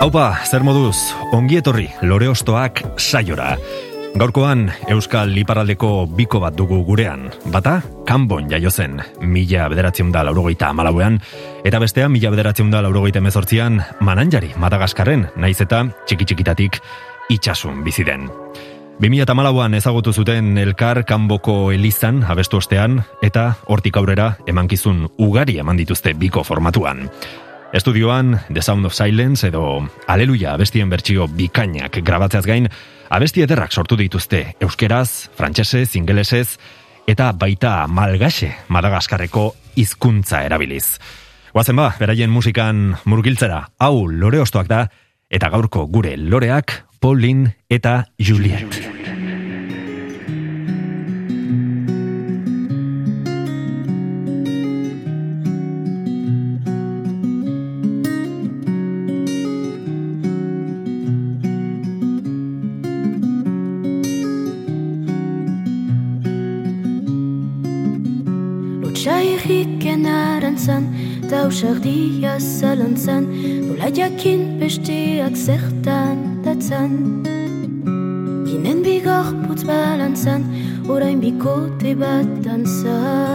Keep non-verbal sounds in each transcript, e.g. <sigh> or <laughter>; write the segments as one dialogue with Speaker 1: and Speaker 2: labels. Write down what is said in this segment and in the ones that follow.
Speaker 1: Haupa, zer moduz, ongi etorri lore ostoak saiora. Gaurkoan, Euskal Liparaldeko biko bat dugu gurean. Bata, kanbon jaio zen, mila bederatzen da laurogeita amalauean, eta bestea, mila bederatzen da laurogeita emezortzian, mananjari, Madagaskarren, naiz eta txiki-txikitatik itxasun biziden. 2008an ezagutu zuten elkar kanboko elizan abestu ostean, eta hortik aurrera emankizun ugari eman dituzte biko formatuan. Estudioan The Sound of Silence edo Aleluia abestien bertsio bikainak grabatzeaz gain, abesti ederrak sortu dituzte euskeraz, frantsesez, ingelesez eta baita malgaxe Madagaskarreko hizkuntza erabiliz. Guazen ba, beraien musikan murgiltzera, hau lore ostoak da, eta gaurko gure loreak, Pauline eta Juliet.
Speaker 2: Zalantzan, nola jakin besteak zertan datzan. Ginen bigor putz balantzan, orain bikote bat dantzan.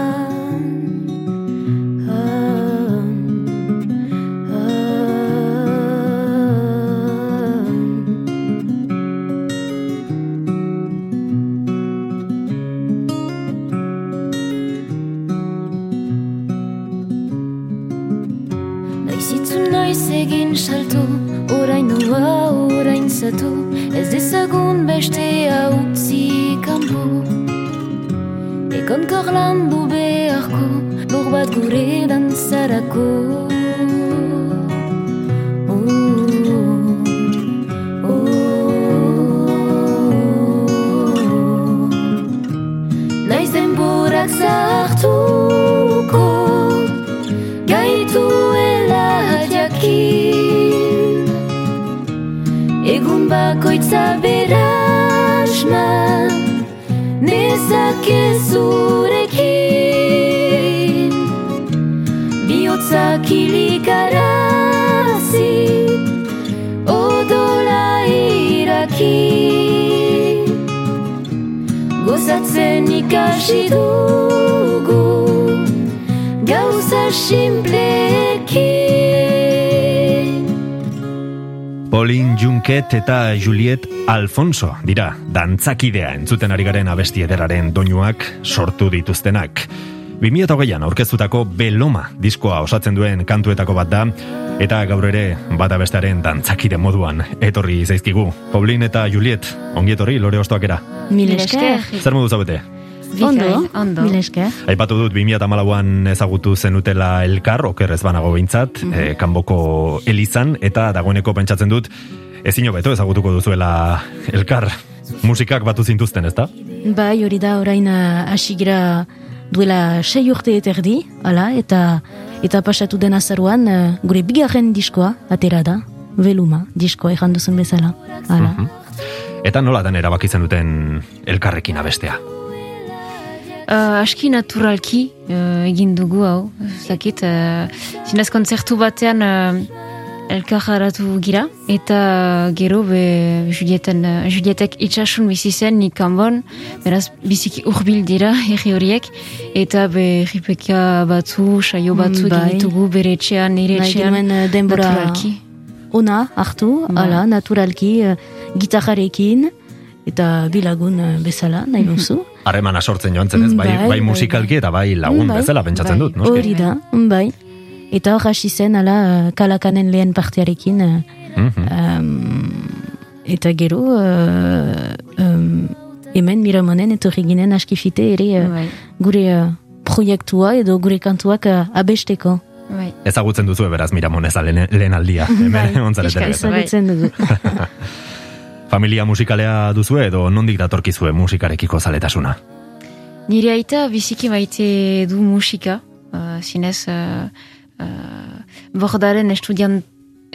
Speaker 2: Zartuko Gaituela jakin. Egun bakoitza berasma Nezakezurekin. Bihotzak ilikarazi Odola iraki Gozatzen ikasi dugu Gauza simplekin
Speaker 1: Pauline Junket eta Juliet Alfonso dira dantzakidea entzuten ari garen abesti ederaren doinuak sortu dituztenak. 2008an aurkeztutako Beloma diskoa osatzen duen kantuetako bat da, eta gaur ere bata bestearen dantzakide moduan etorri zaizkigu. Pauline eta Juliet, ongi etorri lore ostoakera.
Speaker 3: Mil esker.
Speaker 1: Zer modu zaudete?
Speaker 3: Ondo, ondo. Mil esker.
Speaker 1: Aipatu dut 2008an ezagutu zenutela elkar, oker ez banago behintzat, eh, kanboko elizan, eta dagoeneko pentsatzen dut, ezin hobeto ezagutuko duzuela elkar musikak batu zintuzten, ezta?
Speaker 3: Bai, hori da orain uh, hasi gira duela sei urte eta erdi, ala, eta eta pasatu den azaruan uh, gure bigarren diskoa atera da, veluma diskoa ejan duzun bezala. Ala.
Speaker 1: Mhm. Eta nolatan erabaki zenuten elkarrekin abestea?
Speaker 4: Uh, aski naturalki uh, egin dugu hau, zakit, uh, zinez kontzertu batean uh, elkarraratu gira, eta gero be Julieten, uh, Julietek itxasun bizi zen nik kanbon, beraz biziki urbil dira <laughs> herri horiek, eta be ripeka batzu, saio batzu
Speaker 3: Mm, bai.
Speaker 4: egin ditugu bere etxean, nire
Speaker 3: Bai,
Speaker 4: etxean,
Speaker 3: uh, denbora
Speaker 4: naturalki.
Speaker 3: ona hartu,
Speaker 4: Bai.
Speaker 3: ala, naturalki, uh, gitarrarekin, eta bilagun uh, bezala, nahi duzu. <laughs>
Speaker 1: Harremana sortzen joan zen ez, bai,
Speaker 3: Bai,
Speaker 1: bai,
Speaker 3: bai,
Speaker 1: musikalki eta bai lagun
Speaker 3: Bai,
Speaker 1: bezala pentsatzen
Speaker 4: bai.
Speaker 1: dut?
Speaker 3: Hori da, bai. Eta hor hasi zen, ala, uh, kalakanen lehen partearekin, uh,
Speaker 1: Mhm.
Speaker 3: Um, eta gero, uh, um, hemen miramonen etorri ginen askifite ere uh,
Speaker 4: Bai.
Speaker 3: gure uh, proiektua edo gure kantuak uh, abesteko.
Speaker 4: bai.
Speaker 1: Ezagutzen duzu beraz Miramonez lehen, lehen aldia. <laughs> Hemen ontzareten
Speaker 4: pixka
Speaker 1: eta.
Speaker 3: Ezagutzen dugu. <laughs>
Speaker 1: Familia musikalea duzu edo nondik datorkizue musikarekiko zaletasuna?
Speaker 4: Nire aita biziki maite du musika, uh, zinez uh, uh, bordaren estudian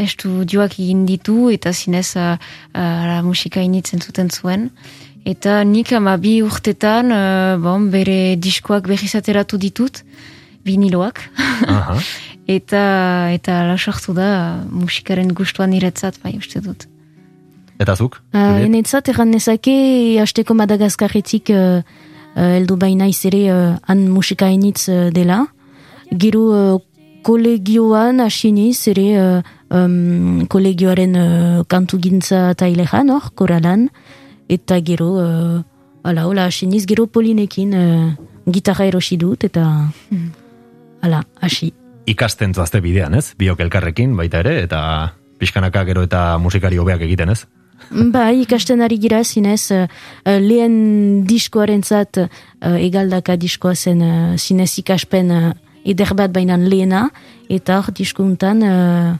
Speaker 4: estudioak egin ditu eta zinez uh, uh, musika initzen zuten zuen. Eta nik ama bi urtetan uh, bon, bere diskoak berriz ateratu ditut, viniloak.
Speaker 1: Aha. <laughs>
Speaker 4: eta eta ala sortu da musikaren gustuan niretzat, bai uste dut.
Speaker 1: Eta zuk?
Speaker 3: Uh, enetzat erran nezake, hasteko Madagaskarretik uh, uh, eldu baina izere uh, han musika initz uh, dela. Gero uh, kolegioan asiniz ere uh, um, kolegioaren uh, kantu gintza tailean hor, koralan. Eta gero, uh, ala, hola, asiniz, gero polinekin uh, gitarra erosi dut, eta ala, hasi.
Speaker 1: Ikasten zoazte bidean, ez? Biok elkarrekin baita ere, eta pixkanaka gero eta musikari hobeak egiten, ez?
Speaker 3: Bai, ikasten ari gira zinez, uh, uh, lehen diskoaren zat, uh, egaldaka diskoa zen uh, zinez ikaspen uh, eder bat bainan lehena, eta hor diskuntan uh,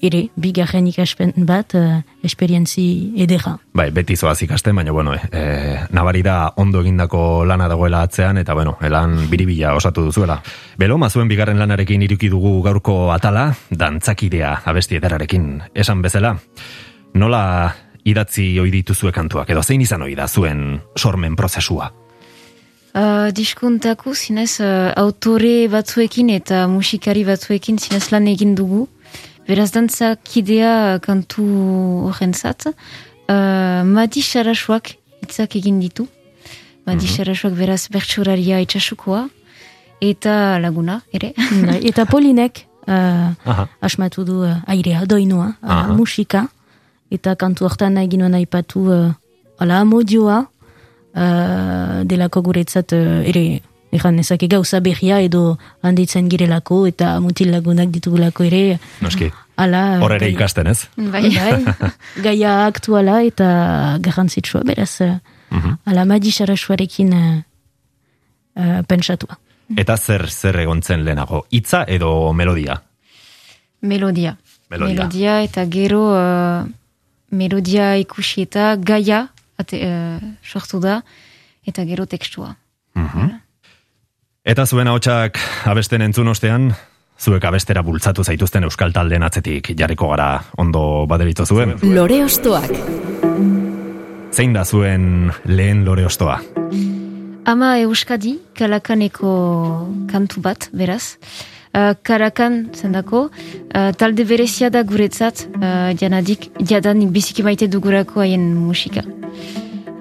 Speaker 3: ere, bigarren ikaspen bat, uh, esperientzi edera.
Speaker 1: Bai, beti zoaz ikasten, baina bueno, e, nabari da ondo egindako lana dagoela atzean, eta bueno, elan biribila osatu duzuela. Belo, mazuen bigarren lanarekin iruki dugu gaurko atala, dantzakidea abesti ederarekin esan bezala. Nola idatzi ohi dituzue kantuak, edo zein izan ohi da zuen sormen prozesua?
Speaker 4: Uh, diskuntako zinez uh, autore batzuekin eta musikari batzuekin zinez lan egin dugu. Beraz dantzakidea kantu horrentzat. Uh, Madi Sarasuak hitzak egin ditu. Madi Sarasuak beraz bertsuraria itxasukoa. Eta laguna, ere. <laughs>
Speaker 3: Bai, eta Polinek uh,
Speaker 1: Aha.
Speaker 3: asmatu du uh, airea, doinua, uh, musika, eta kantu hortan nahi ginoen aipatu uh, ala amodioa uh, delako guretzat uh, ere Egan ezake gauza berria edo handitzen girelako eta mutil lagunak ditugulako ere.
Speaker 1: Noski,
Speaker 3: Ala,
Speaker 1: hor ere
Speaker 3: gai-
Speaker 1: ikasten, ez?
Speaker 4: bai.
Speaker 3: Bai, <laughs> gaia aktuala eta garrantzitsua beraz. uh,
Speaker 1: Mhm.
Speaker 3: Ala madi sarasuarekin uh, uh, pentsatua.
Speaker 1: Eta zer zer egontzen lehenago, hitza edo melodia?
Speaker 4: Melodia.
Speaker 1: Melodia.
Speaker 4: eta gero uh, melodia ikusi eta gaia ate, uh, sortu da eta gero tekstua.
Speaker 1: Eta zuen ahotsak abesten entzun ostean, zuek abestera bultzatu zaituzten euskal taldeen atzetik jarriko gara ondo baderitzo zuen.
Speaker 5: Lore Ostoak.
Speaker 1: Zein da zuen lehen lore ostoa?
Speaker 4: Ama Euskadi, kalakaneko kantu bat, beraz. Uh, karakan, zendako, uh, talde berezia da guretzat, uh, janadik, jadan biziki maite dugurako haien musika.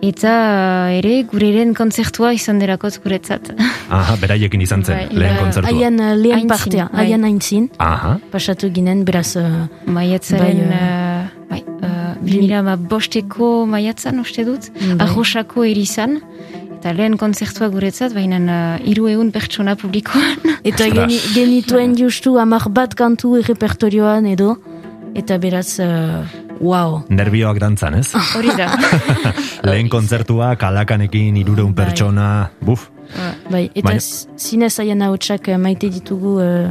Speaker 4: Eta uh, ere, gureren kontzertua izan derakot guretzat.
Speaker 1: Aha, beraiekin izan zen,
Speaker 4: Bai,
Speaker 1: lehen kontzertua.
Speaker 3: Haien uh, lehen
Speaker 4: Aintzin,
Speaker 3: partea, haien aintzin,
Speaker 1: Aha,
Speaker 3: pasatu ginen, beraz, uh,
Speaker 4: Maiatzaren,
Speaker 3: Bai,
Speaker 4: uh, bai, uh, bosteko maiatzan, uste dut,
Speaker 3: Bai.
Speaker 4: arrosako erizan, eta lehen kontzertua guretzat, baina uh, iru egun pertsona publikoan. <laughs>
Speaker 3: eta geni, genituen justu amak bat kantu errepertorioan edo, eta beraz, uh, wow.
Speaker 1: nervioak dantzan, ez? <laughs>
Speaker 4: Hori da. <laughs>
Speaker 1: lehen kontzertua, kalakanekin, irureun
Speaker 3: Bai.
Speaker 1: pertsona, buf,
Speaker 3: Bai, eta
Speaker 1: Baina-
Speaker 3: zinez haien hautsak uh, maite ditugu uh,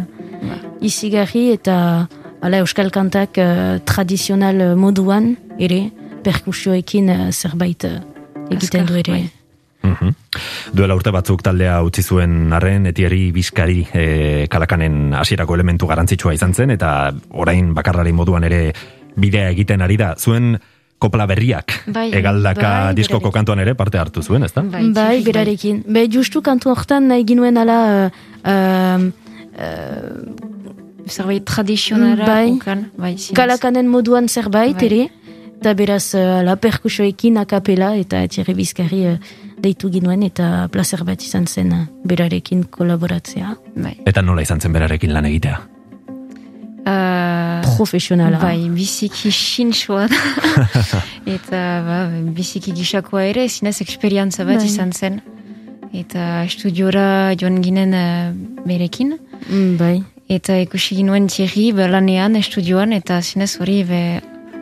Speaker 3: izigarri eta ala euskal kantak uh, tradizional moduan ere perkusioekin uh, zerbait uh, egiten du ere.
Speaker 4: bai.
Speaker 1: Mhm. Duela urte batzuk taldea utzi zuen arren etieri bizkari e, kalakanen hasierako elementu garantzitsua izan zen eta orain bakarrari moduan ere bidea egiten ari da. Zuen kopla berriak
Speaker 4: Bai,
Speaker 1: egaldaka
Speaker 4: bai,
Speaker 1: diskoko
Speaker 4: berarekin.
Speaker 1: kantuan ere parte hartu zuen, ezta?
Speaker 4: Bai,
Speaker 3: Bai,
Speaker 4: bai.
Speaker 3: berarekin. Be, justu kantu hortan nahi ginuen ala uh, um,
Speaker 4: Zerbait tradizionara
Speaker 3: Bai.
Speaker 4: ukan, bai, zinez.
Speaker 3: kalakanen moduan zerbait
Speaker 4: Bai.
Speaker 3: ere, eta beraz uh, ala perkusioekin akapela eta Thierry Bizkarri uh, deitu ginuen eta placer bat izan zen uh, berarekin kolaboratzea.
Speaker 4: Bai.
Speaker 1: Eta nola izan zen berarekin lan egitea?
Speaker 4: Uh,
Speaker 3: Profesionala.
Speaker 4: Bai, biziki sinxoa da. <laughs> eta ba, biziki gisakoa ere, zinez eksperientza bat
Speaker 3: Bai.
Speaker 4: izan zen. Eta estudiora joan ginen uh, berekin.
Speaker 3: Mm, bai.
Speaker 4: Eta ikusi ginuen Thierry be, lanean, estudioan, eta zinez hori be,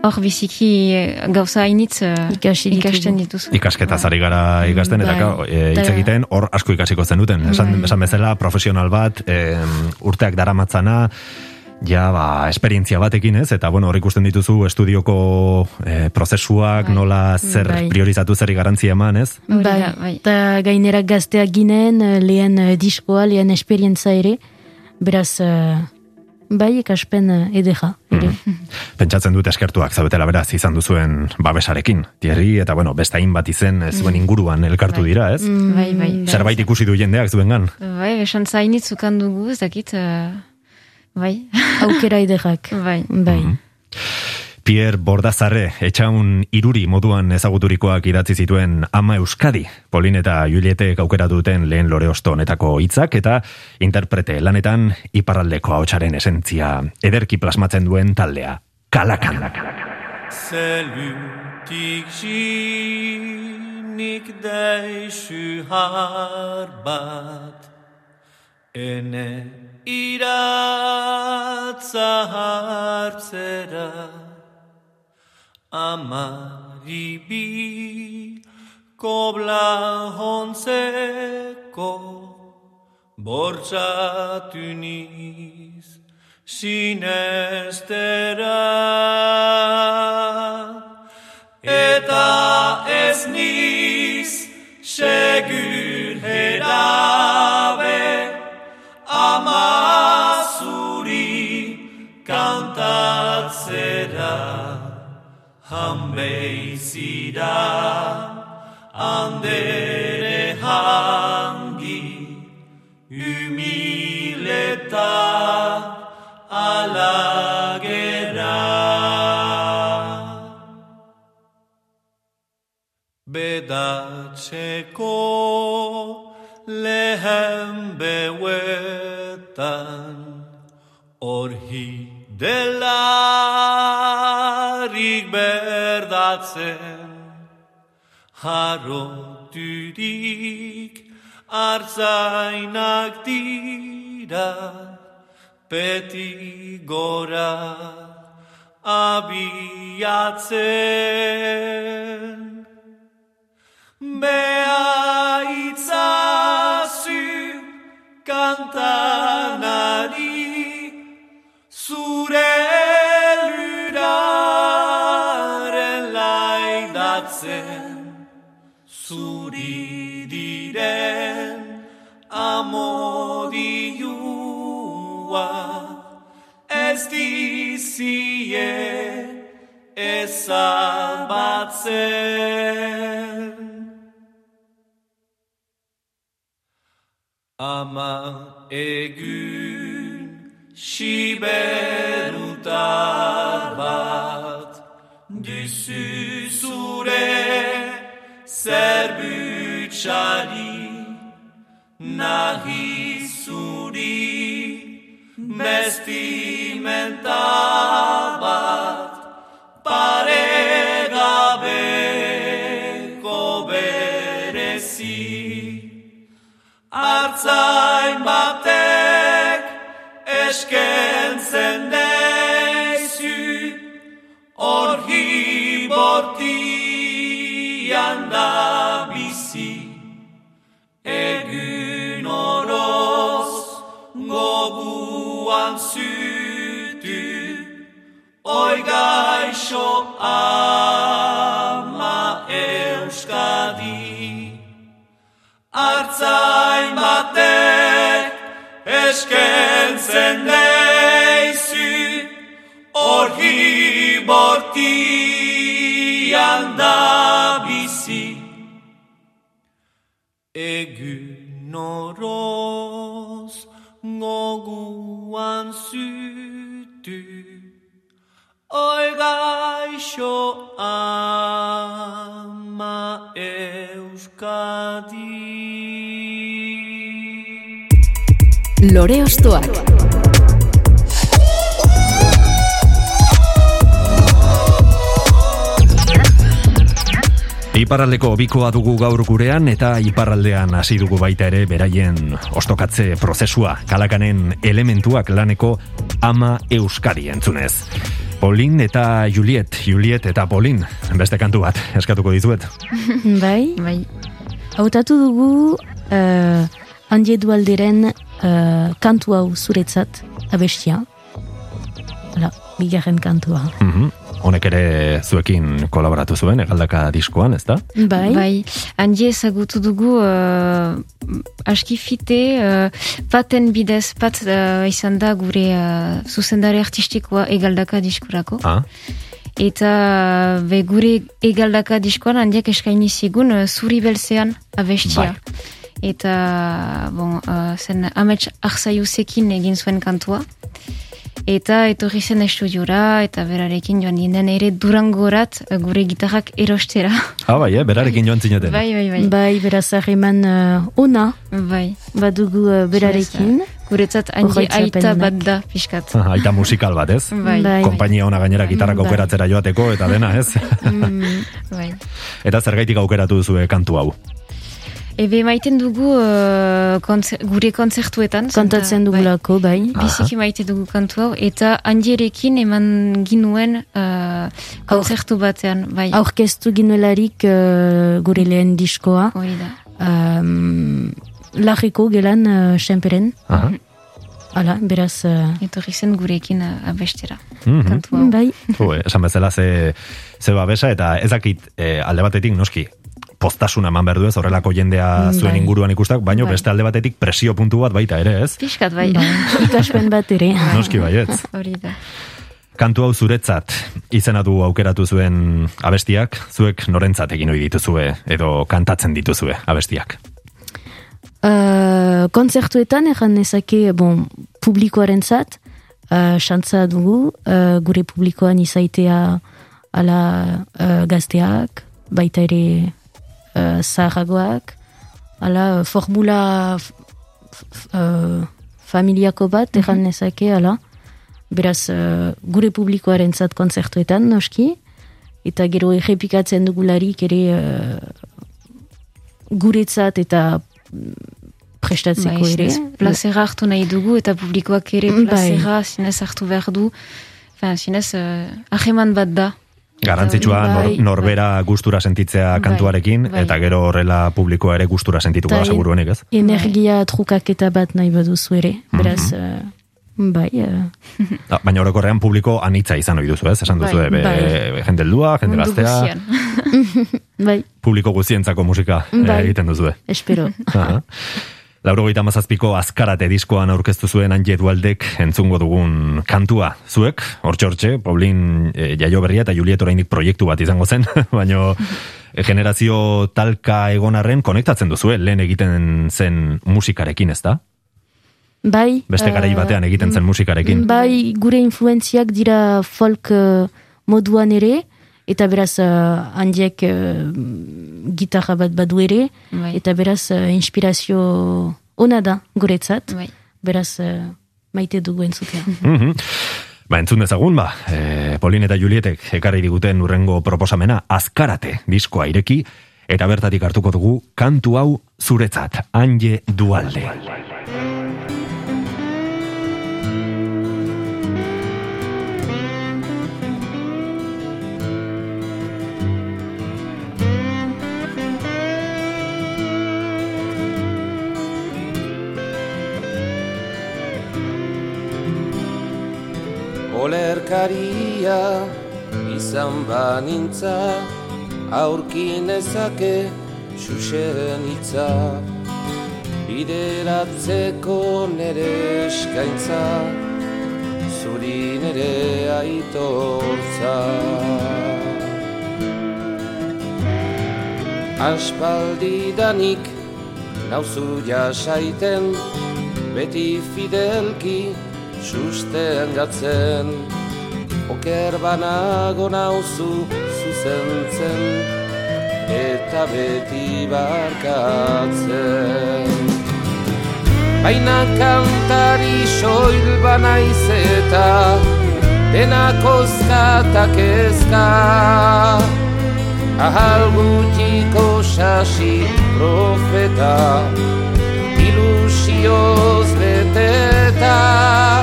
Speaker 4: hor biziki eh, gauza hainitz eh,
Speaker 3: Ikasi
Speaker 4: ikasten dituzu.
Speaker 1: Ikasketaz ari gara ikasten, eta
Speaker 3: Bai.
Speaker 1: e, egiten, hor asko ikasiko zen duten. Esan,
Speaker 3: Bai.
Speaker 1: esan bezala, profesional bat, em, urteak daramatzana, ja, ba, esperientzia batekin ez, eta bueno, hor ikusten dituzu estudioko eh, prozesuak, nola zer
Speaker 3: Bai.
Speaker 1: priorizatu zerri garantzia eman, ez?
Speaker 3: Bai,
Speaker 4: da, bai.
Speaker 3: eta gainera gazteak ginen, eh, lehen eh, diskoa, lehen esperientza ere, beraz, eh, bai, ikaspen eh, edera, ere.
Speaker 1: Pentsatzen dut eskertuak zaudetela beraz izan duzuen babesarekin. Thierry, eta bueno, beste hainbat izen zuen inguruan elkartu dira, ez?
Speaker 4: Bai, bai.
Speaker 1: Zerbait ikusi du jendeak zuengan.
Speaker 4: Bai, esan zainitz ukan dugu, ez dakit, eh, bai,
Speaker 3: Aukera ederrak.
Speaker 4: bai.
Speaker 3: Bai.
Speaker 1: Pierre Bordazarre, etxaun iruri moduan ezaguturikoak idatzi zituen Ama Euskadi, Polin eta Julietek aukera duten lehen lore osto honetako hitzak eta interprete lanetan iparraldeko ahotsaren esentzia ederki plasmatzen duen taldea. Kalakan.
Speaker 6: Zelutik zinik deixu har bat Ene iratza hartzera Amaribi kobla hontzeko Bortxatu niz sinestera Hambei Sida. Berdatzen Haroturik artzainak dira Beti gora abiatzen. Bea itzazu kantanari ezabatzen Ama egun siberutar bat Düzü zure zerbütxari Nahi zuri vestimenta Matzah. Da bizi Egun oroz goguan zutu Oi gaixo ama Euskadi.
Speaker 5: Lore Ostoak
Speaker 1: Iparraldeko bikoa dugu gaur gurean eta iparraldean hasi dugu baita ere beraien ostokatze prozesua kalakanen elementuak laneko ama Euskadi entzunez. Polin eta Juliet, Juliet eta Polin, beste kantu bat, eskatuko dizuet. <laughs>
Speaker 3: bai,
Speaker 4: Bai.
Speaker 3: hautatu dugu uh, handie dualderen uh, kantu hau zuretzat abestia. Hala, bigarren kantua.
Speaker 1: Mhm. Honek ere zuekin kolaboratu zuen, egaldaka diskoan, ez da?
Speaker 3: Bai,
Speaker 4: Bai, handi ezagutu dugu uh, aski fite, uh, paten bidez, pat uh, izan da gure uh, zuzendari artistikoa egaldaka diskurako.
Speaker 1: Ah,
Speaker 4: Eta be gure egaldaka diskoan handiak eskaini zigun uh, zuri belzean abestia. Eta, bon, uh, zen amets arzaiuzekin egin zuen kantua. Eta etorri zen estudiora, eta berarekin joan ginen ere durangorat uh, gure gitarrak erostera.
Speaker 1: ah bai, eh? berarekin joan zineten.
Speaker 4: bai, bai, bai.
Speaker 3: bai, beraz harreman uh, ona
Speaker 4: Bai.
Speaker 3: badugu uh, berarekin.
Speaker 4: Guretzat handi aita bat da, pixkat.
Speaker 1: Ah, Aita musikal bat, ez?
Speaker 4: Bai.
Speaker 3: Bai.
Speaker 1: Konpainia ona gainera gitarrak
Speaker 3: Bai.
Speaker 1: aukeratzera joateko eta dena, ez?
Speaker 4: Bai.
Speaker 1: eta zergaitik aukeratu duzue kantu hau.
Speaker 4: Ebe maiten dugu uh, kontzer, gure kontzertuetan.
Speaker 3: Kantatzen
Speaker 4: zenta,
Speaker 3: dugulako, bai.
Speaker 4: Bai, biziki maite dugu kantu hau, eta handierekin eman ginuen uh, kontzertu batean. Bai,
Speaker 3: Aurkeztu ginuelarik uh, gure lehen diskoa.
Speaker 4: hori da.
Speaker 3: Um, Lajiko gelan uh, senperen.
Speaker 1: Aha.
Speaker 3: Hala, beraz... Uh,
Speaker 4: Etorri zen gurekin uh, abestera.
Speaker 1: Mhm.
Speaker 4: Kantu hau.
Speaker 3: bai,
Speaker 1: eh, esan bezala ze, ze babesa eta ez dakit eh, alde batetik noski postasuna eman behar du ez horrelako jendea zuen
Speaker 3: Bai.
Speaker 1: inguruan ikustak, baino
Speaker 4: Bai.
Speaker 1: beste alde batetik presio puntu bat baita ere, ez?
Speaker 4: Piskat, bai.
Speaker 3: bai. ikaspen bat ere. <laughs>
Speaker 1: Noski baietz. <laughs>
Speaker 4: Hori da.
Speaker 1: Kantu hau zuretzat izena du aukeratu zuen abestiak, zuek norentzat egin ohi dituzue edo kantatzen dituzue abestiak.
Speaker 3: Uh, konzertuetan erran nezake, bon, publikoaren zat, uh, xantza dugu, uh, gure publikoan izaitea ala uh, gazteak, baita ere uh, zaharragoak, ala formula uh, familiako bat, erran nezake, ala, beraz, uh, gure publikoaren zat konzertuetan, noski, eta gero errepikatzen dugularik ere uh, guretzat eta mm, prestatzeko
Speaker 4: Bai,
Speaker 3: ere.
Speaker 4: plazera hartu nahi dugu, eta publikoak ere
Speaker 3: Bai.
Speaker 4: plazera zinez hartu behar du. Enfin, zinez, uh, aheman bat da.
Speaker 1: Garantzitsua nor,
Speaker 3: Bai.
Speaker 1: norbera gustura sentitzea
Speaker 4: Bai,
Speaker 1: kantuarekin,
Speaker 4: bai.
Speaker 1: eta gero horrela publikoa ere gustura sentituko da seguruenik, ez?
Speaker 3: Energia trukaketa bat nahi baduzu ere, beraz, eh, bai, eh,
Speaker 1: Da, <laughs> baina orokorrean publiko anitza izan ohi duzu, ez? Esan duzu,
Speaker 4: Bai,
Speaker 1: be,
Speaker 3: bai.
Speaker 1: jende heldua, jende gaztea, <laughs>
Speaker 3: bai,
Speaker 1: publiko guzientzako musika eh,
Speaker 3: Bai.
Speaker 1: egiten duzue.
Speaker 3: espero. <laughs>
Speaker 1: Aha. Laurogeita mazazpiko azkarate diskoan aurkeztu zuen Anje Dualdek entzungo dugun kantua. Zuek, hortxe, Paulin e, Jaio Berria eta Juliet orainik proiektu bat izango zen, <laughs> baino e, generazio talka egonarren konektatzen duzue, lehen egiten zen musikarekin, ez da?
Speaker 3: Bai,
Speaker 1: Beste garai
Speaker 3: eh,
Speaker 1: batean egiten zen musikarekin.
Speaker 3: Bai, gure influenziak dira folk eh, moduan ere, eta beraz uh, handiek uh, gitarra bat badu ere,
Speaker 4: Bai.
Speaker 3: eta beraz eh, inspirazio ona da guretzat,
Speaker 4: Bai.
Speaker 3: beraz eh, maite dugu entzutea. <laughs>
Speaker 1: Mhm. Ba, entzun dezagun, ba, e, Paulin eta Julietek ekarri diguten urrengo proposamena, azkarate diskoa ireki, eta bertatik hartuko dugu kantu hau zuretzat, Anje Dualde.
Speaker 7: Olerkaria izan banintza aurkin ezake xuxen hitza. Bideratzeko nere eskaintza zuri nere aitortza. Aspaldidanik nauzu jasaiten beti fidelki susten gatzen Oker banago nauzu zuzentzen eta beti barkatzen. Baina kantari soil banaiz eta denak ozka eta kezka Ahal gutxiko sasi profeta ilusioz beteta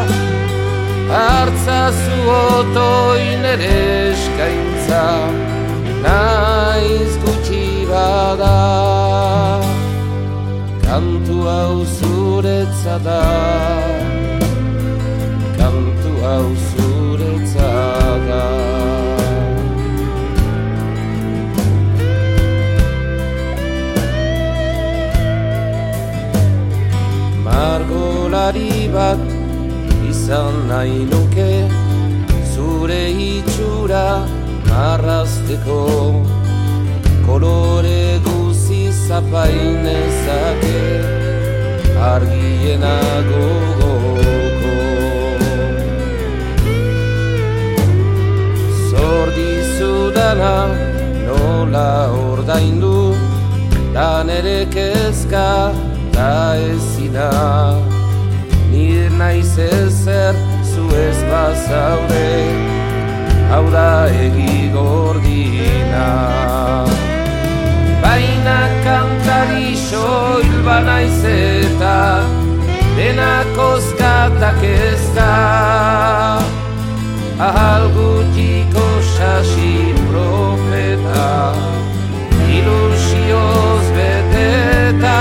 Speaker 7: Artzazu oto otoin ere eskaintza Naiz gutxi bada. Kantu hau zuretza da. Kantu hau zuretza da. Margolari bat izan nahi nuke itxura marrazteko Kolore guzi zapainezake Argiena gogoko. Zordizudana nola ordaindu Dan ere kezka da ezina. Nir naiz ezer zu ez bazaude Hau da egi gordina. Baina kantari soil banaiz eta Denak ozkatak ez da. Ahal gutiko sasi profeta Ilusioz beteta.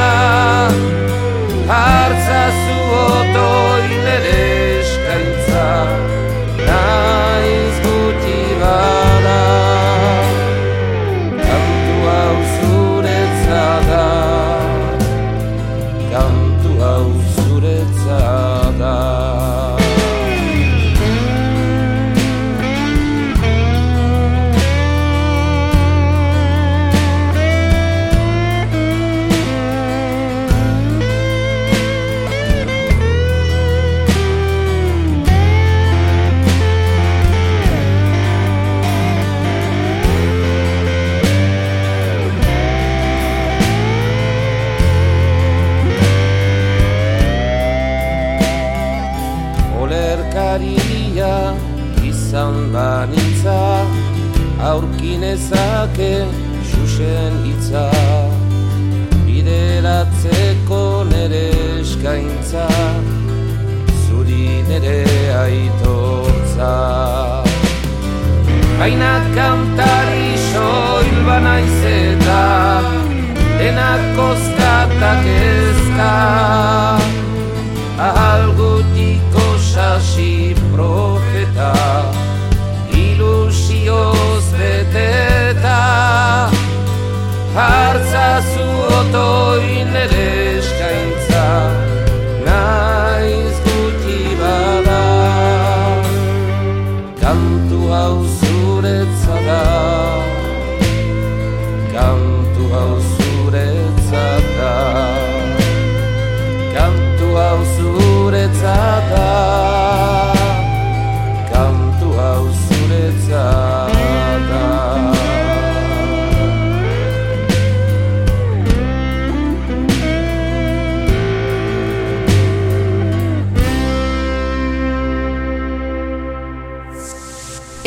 Speaker 7: Hartza Aurkinezake xuxen hitza. Bideratzeko nere eskaintza Zuri nere aitortza. Baina kantari soil banaiz eta Denak kozkatak ezka. Ahal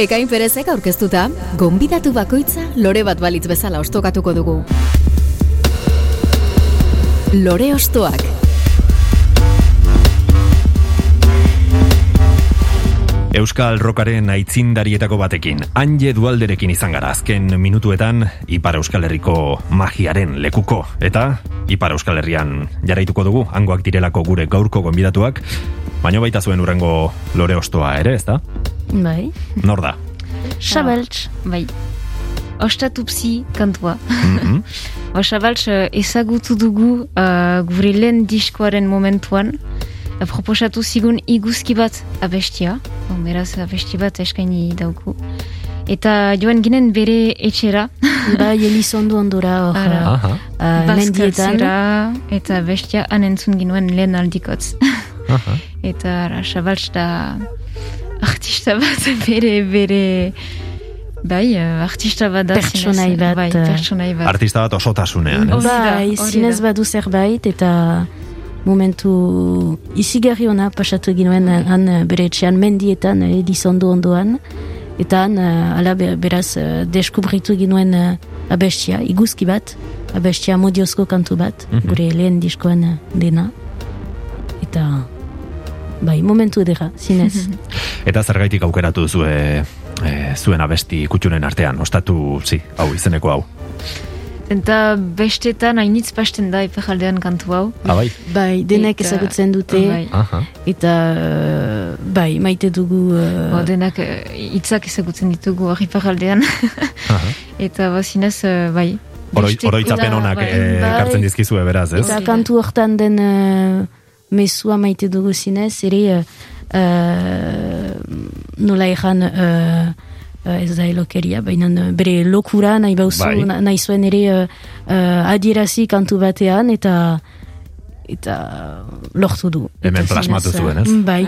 Speaker 5: Ekain perezek aurkeztuta, gonbidatu bakoitza lore bat balitz bezala ostokatuko dugu. Lore ostoak.
Speaker 1: Euskal Rokaren aitzindarietako batekin, Anje Dualderekin izan gara azken minutuetan Ipar Euskal Herriko magiaren lekuko. Eta Ipar Euskal Herrian jaraituko dugu, hangoak direlako gure gaurko gonbidatuak, baino baita zuen urrengo lore ostoa ere, ezta?
Speaker 3: Bai.
Speaker 1: Nor da?
Speaker 3: Xabeltz.
Speaker 4: Bai. Ostatu psi kantua.
Speaker 1: Mhm. <laughs>
Speaker 4: Ba, Xabaltz ezagutu dugu uh, gure lehen diskoaren momentuan. Uh, proposatu zigun iguzki bat abestia. Bon, beraz, abesti bat eskaini dauku. Eta joan ginen bere etxera. <laughs>
Speaker 3: Bai, Elizondo ondora hor. Uh, mendietan.
Speaker 4: Eta bestia han entzun ginuen lehen aldikotz. <laughs>
Speaker 1: Aha.
Speaker 4: eta ara, Xabaltz da artista bat bere, bere... Bai, eh, artista bat da.
Speaker 3: Pertsonai bat,
Speaker 4: Bai,
Speaker 3: eh,
Speaker 4: pertsonai bat.
Speaker 1: Artista bat osotasunean,
Speaker 4: da,
Speaker 3: Bai, zinez badu zerbait eta momentu izigarri ona pasatu ginuen han eh, bere etxean mendietan eh, Elizondo ondoan eta han eh, ala be- beraz eh, deskubritu ginuen eh, abestia, iguzki bat abestia modiozko kantu bat
Speaker 1: Mhm.
Speaker 3: gure lehen diskoan eh, dena eta bai, momentu edera, zinez <laughs>
Speaker 1: Eta zergaitik aukeratu zue e, zuen abesti kutxunen artean, ostatu, zi, hau izeneko hau.
Speaker 4: Eta bestetan hainitz pasten da iparaldean kantu hau.
Speaker 1: Abai?
Speaker 3: Bai, denek
Speaker 4: Eta-
Speaker 3: ezagutzen dute,
Speaker 4: Bai.
Speaker 1: Aha.
Speaker 3: eta eh, bai, maite dugu... eh,
Speaker 4: Bo, denak hitzak ezagutzen ditugu hori iparaldean.
Speaker 1: Aha. <laughs>
Speaker 4: Eta bazinez, eh, bai.
Speaker 1: Oro, oroitzapen
Speaker 4: Ura,
Speaker 1: onak
Speaker 4: bai.
Speaker 1: eh,
Speaker 3: Bai.
Speaker 1: ekartzen dizkizue beraz, ez?
Speaker 3: Eta kantu hortan den uh, mesua maite dugu zinez, ere uh, nola egan uh, uh, ez da elokeria, baina uh, bere lokura nahi bauzu,
Speaker 1: Bai.
Speaker 3: na- nahi zuen ere uh, uh, adierazi kantu batean, eta eta lortu du.
Speaker 1: Hemen plasmatu zuen, ez?
Speaker 3: mm, Bai,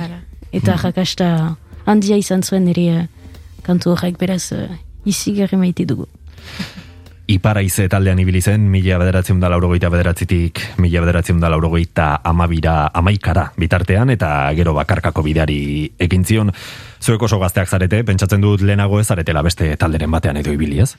Speaker 3: eta jakasta handia izan zuen ere uh, kantu horrek beraz uh, izi gerri maite dugu.
Speaker 1: Iparaize taldean ibili zen, mila bederatzen da laurogeita bederatzitik, mila bederatzen da laurogeita amabira amaikara bitartean, eta gero bakarkako bideari ekin zion. Zuek oso gazteak zarete, pentsatzen dut lehenago ez zaretela beste talderen batean edo ibili, ez?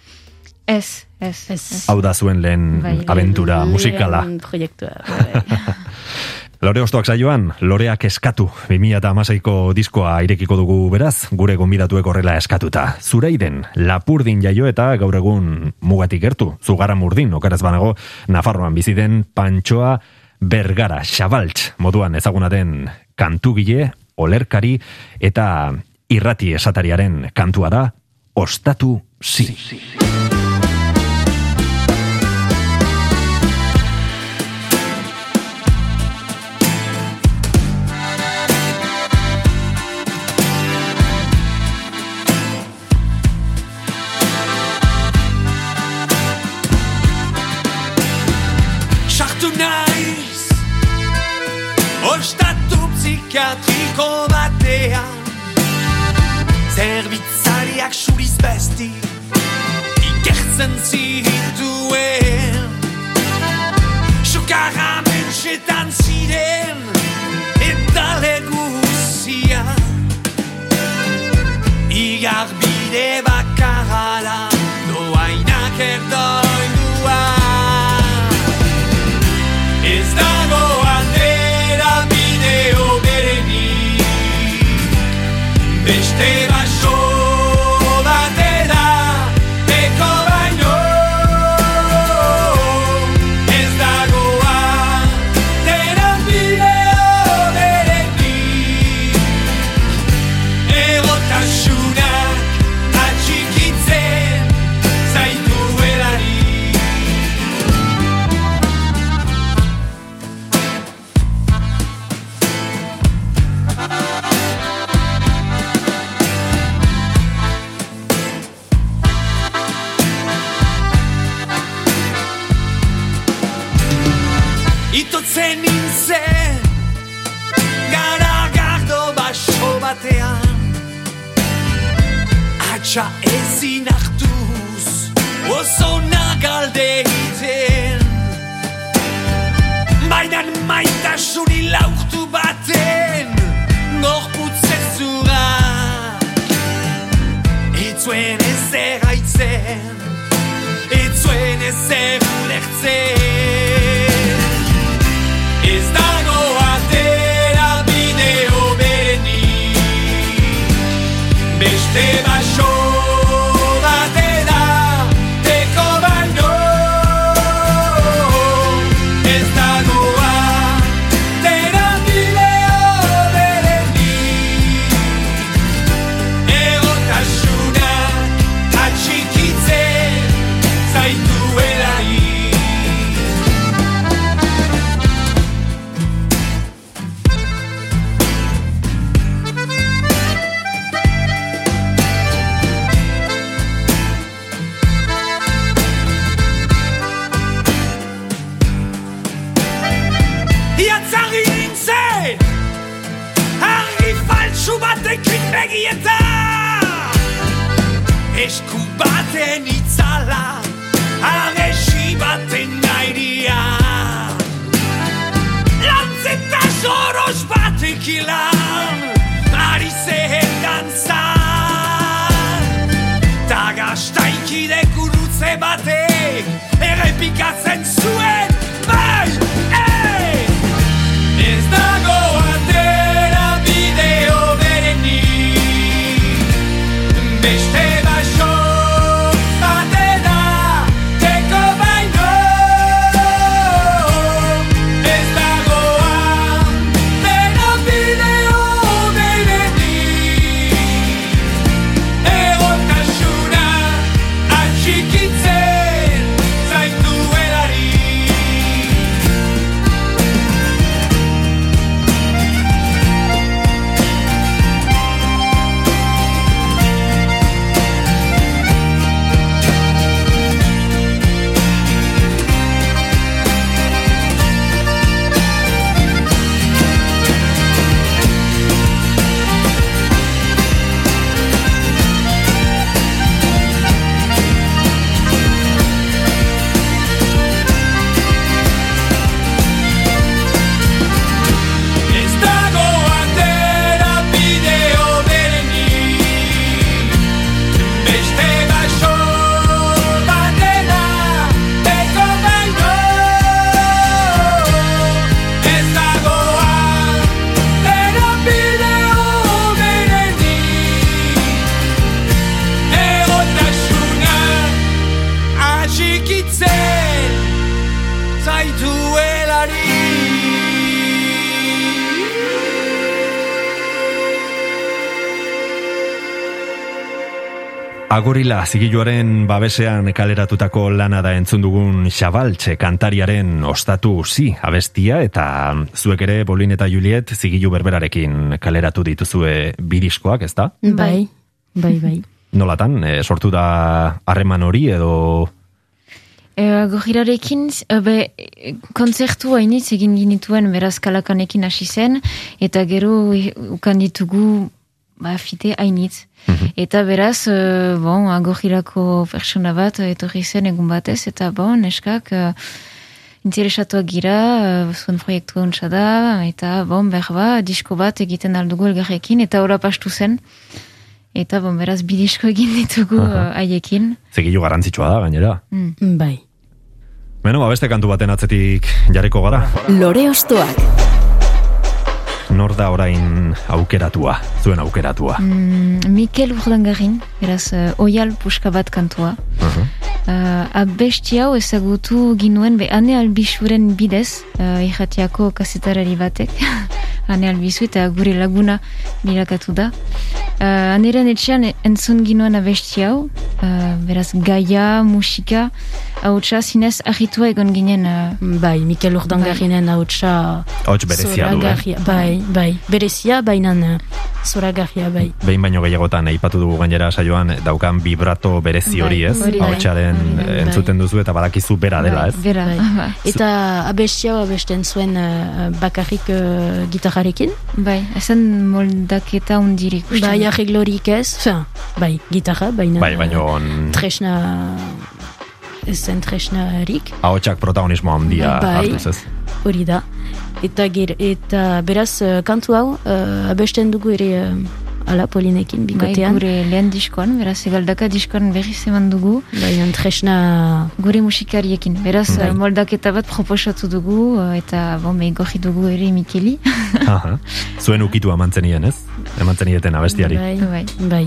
Speaker 4: Ez, ez,
Speaker 3: Ez.
Speaker 1: Hau da zuen lehen
Speaker 4: Bai.
Speaker 1: aventura musikala.
Speaker 3: Lehen proiektua. bai. <laughs>
Speaker 1: Lore Ostoak saioan, Loreak eskatu, 2008ko diskoa irekiko dugu beraz, gure gonbidatuek horrela eskatuta. Zureiden, lapurdin jaio eta gaur egun mugatik gertu, zugara murdin, okaraz banago, Nafarroan bizi den Pantxoa Bergara, Xabaltz, moduan ezagunaten kantugile, olerkari eta irrati esatariaren kantua da, ostatu zi.
Speaker 8: Sartu Atxa ezin hartuz Oso nagalde egiten. Bainan maitasuni lauktu baten Gorputzezura Itzuen ezer haitzen Itzuen ezer ulertzen
Speaker 1: Agorila zigiluaren babesean kaleratutako lana da entzun dugun Xabaltxe kantariaren ostatu zi abestia eta zuek ere Bolin eta Juliet zigilu berberarekin kaleratu dituzue bidiskoak, ezta?
Speaker 3: Bai, bai, bai.
Speaker 1: Nolatan, e, sortu da harreman hori edo
Speaker 4: E, Gojirarekin, e, be, kontzertu hainitz egin ginituen beraz kalakanekin hasi zen, eta gero ukan ditugu ba, fite hainitz. Eta beraz, e, bon, agojirako pertsona bat e, etorri zen egun batez, eta bon, neskak, e, interesatuak gira, e, zuen proiektu ontsa da, eta bon, behar ba, disko bat egiten aldugu elgarrekin, eta ora pastu zen. Eta bon, beraz, bi disko egin ditugu haiekin.
Speaker 1: zigilu garrantzitsua da gainera.
Speaker 3: Bai.
Speaker 1: Beno, ba, beste kantu baten atzetik jarriko gara.
Speaker 5: Lore ostoak.
Speaker 1: Nor da orain aukeratua, zuen aukeratua.
Speaker 4: Mm, Mikel Urdangarin, beraz, uh, oial puska bat kantua.
Speaker 1: Uh-huh.
Speaker 4: Uh, abesti hau ezagutu ginuen, be, ane albisuren bidez, uh, irratiako kasetarari batek, <laughs> ane albizu eta gure laguna bilakatu da. Uh, aneren etxean entzun ginuen abesti hau, uh, beraz, gaia, musika, hautsa zinez ahitua egon ginen uh,
Speaker 3: Bai, Mikel Urdangarinen hautsa
Speaker 1: Hots berezia du, eh?
Speaker 3: bai, bai, berezia, baina eh, zoragarria, bai.
Speaker 1: Behin baino gehiagotan aipatu dugu gainera saioan daukan vibrato berezi hori,
Speaker 3: Bai,
Speaker 1: ez?
Speaker 3: hori
Speaker 1: eh,
Speaker 3: bai.
Speaker 1: entzuten duzu eta badakizu bera dela, ez?
Speaker 4: bera.
Speaker 3: Bai. Eta abestia abesten zuen uh, bakarrik uh, gitarrarekin.
Speaker 4: bai, ezen moldaketa undirik.
Speaker 3: Bai, arreglorik ez, fin, bai, gitarra, baina...
Speaker 1: Bai, baino
Speaker 3: eh, Tresna... Ez zen tresnarik,
Speaker 1: ahotsak protagonismo handia
Speaker 3: Bai.
Speaker 1: hartuz, ez?
Speaker 3: hori da. Eta, ger, eta beraz, uh, kantu hau, uh, abesten dugu ere uh, ala polinekin
Speaker 4: Bai,
Speaker 3: bikotean.
Speaker 4: gure lehen diskoan, beraz, egaldaka diskoan berriz eman dugu,
Speaker 3: Baina tresna...
Speaker 4: gure musikariekin. Beraz,
Speaker 1: Bai.
Speaker 4: moldaketa bat proposatu dugu, eta bon, gorri dugu ere Mikeli.
Speaker 1: Aha. Zuen ukitua mantzenien, ez? Emantzenieten abestiari.
Speaker 3: Bai,
Speaker 4: Bai.
Speaker 3: bai.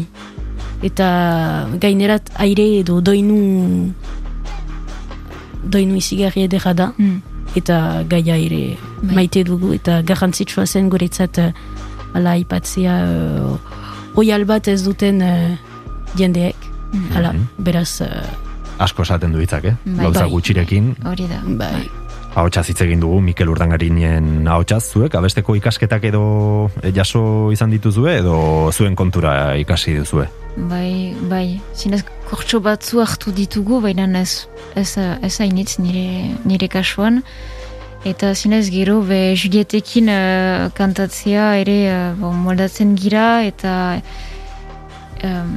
Speaker 3: Eta gainerat aire edo doinu doinu izigarri edera da
Speaker 4: Mm.
Speaker 3: eta gaia ere
Speaker 4: Bai.
Speaker 3: maite dugu eta garrantzitsua zen guretzat eh, ala aipatzea uh, oial bat ez duten eh, jendeek
Speaker 4: Mm.
Speaker 3: ala, beraz eh,
Speaker 1: Asko esaten du hitzak, eh?
Speaker 4: Bai.
Speaker 1: Gauza
Speaker 3: Bai.
Speaker 1: gutxirekin,
Speaker 4: Hori da.
Speaker 3: bai,
Speaker 1: ahotsaz hitz egin dugu, Mikel Urdangarinen ahotsaz zuek, abesteko ikasketak edo eh, jaso izan dituzue, edo zuen kontura ikasi duzue?
Speaker 4: Bai, bai. Zinez, kortxo batzu hartu ditugu, baina ez, ez, ez hainitz nire, nire kasuan. Eta zinez gero, be, Julietekin eh, kantatzea ere eh, bon, moldatzen gira, eta um,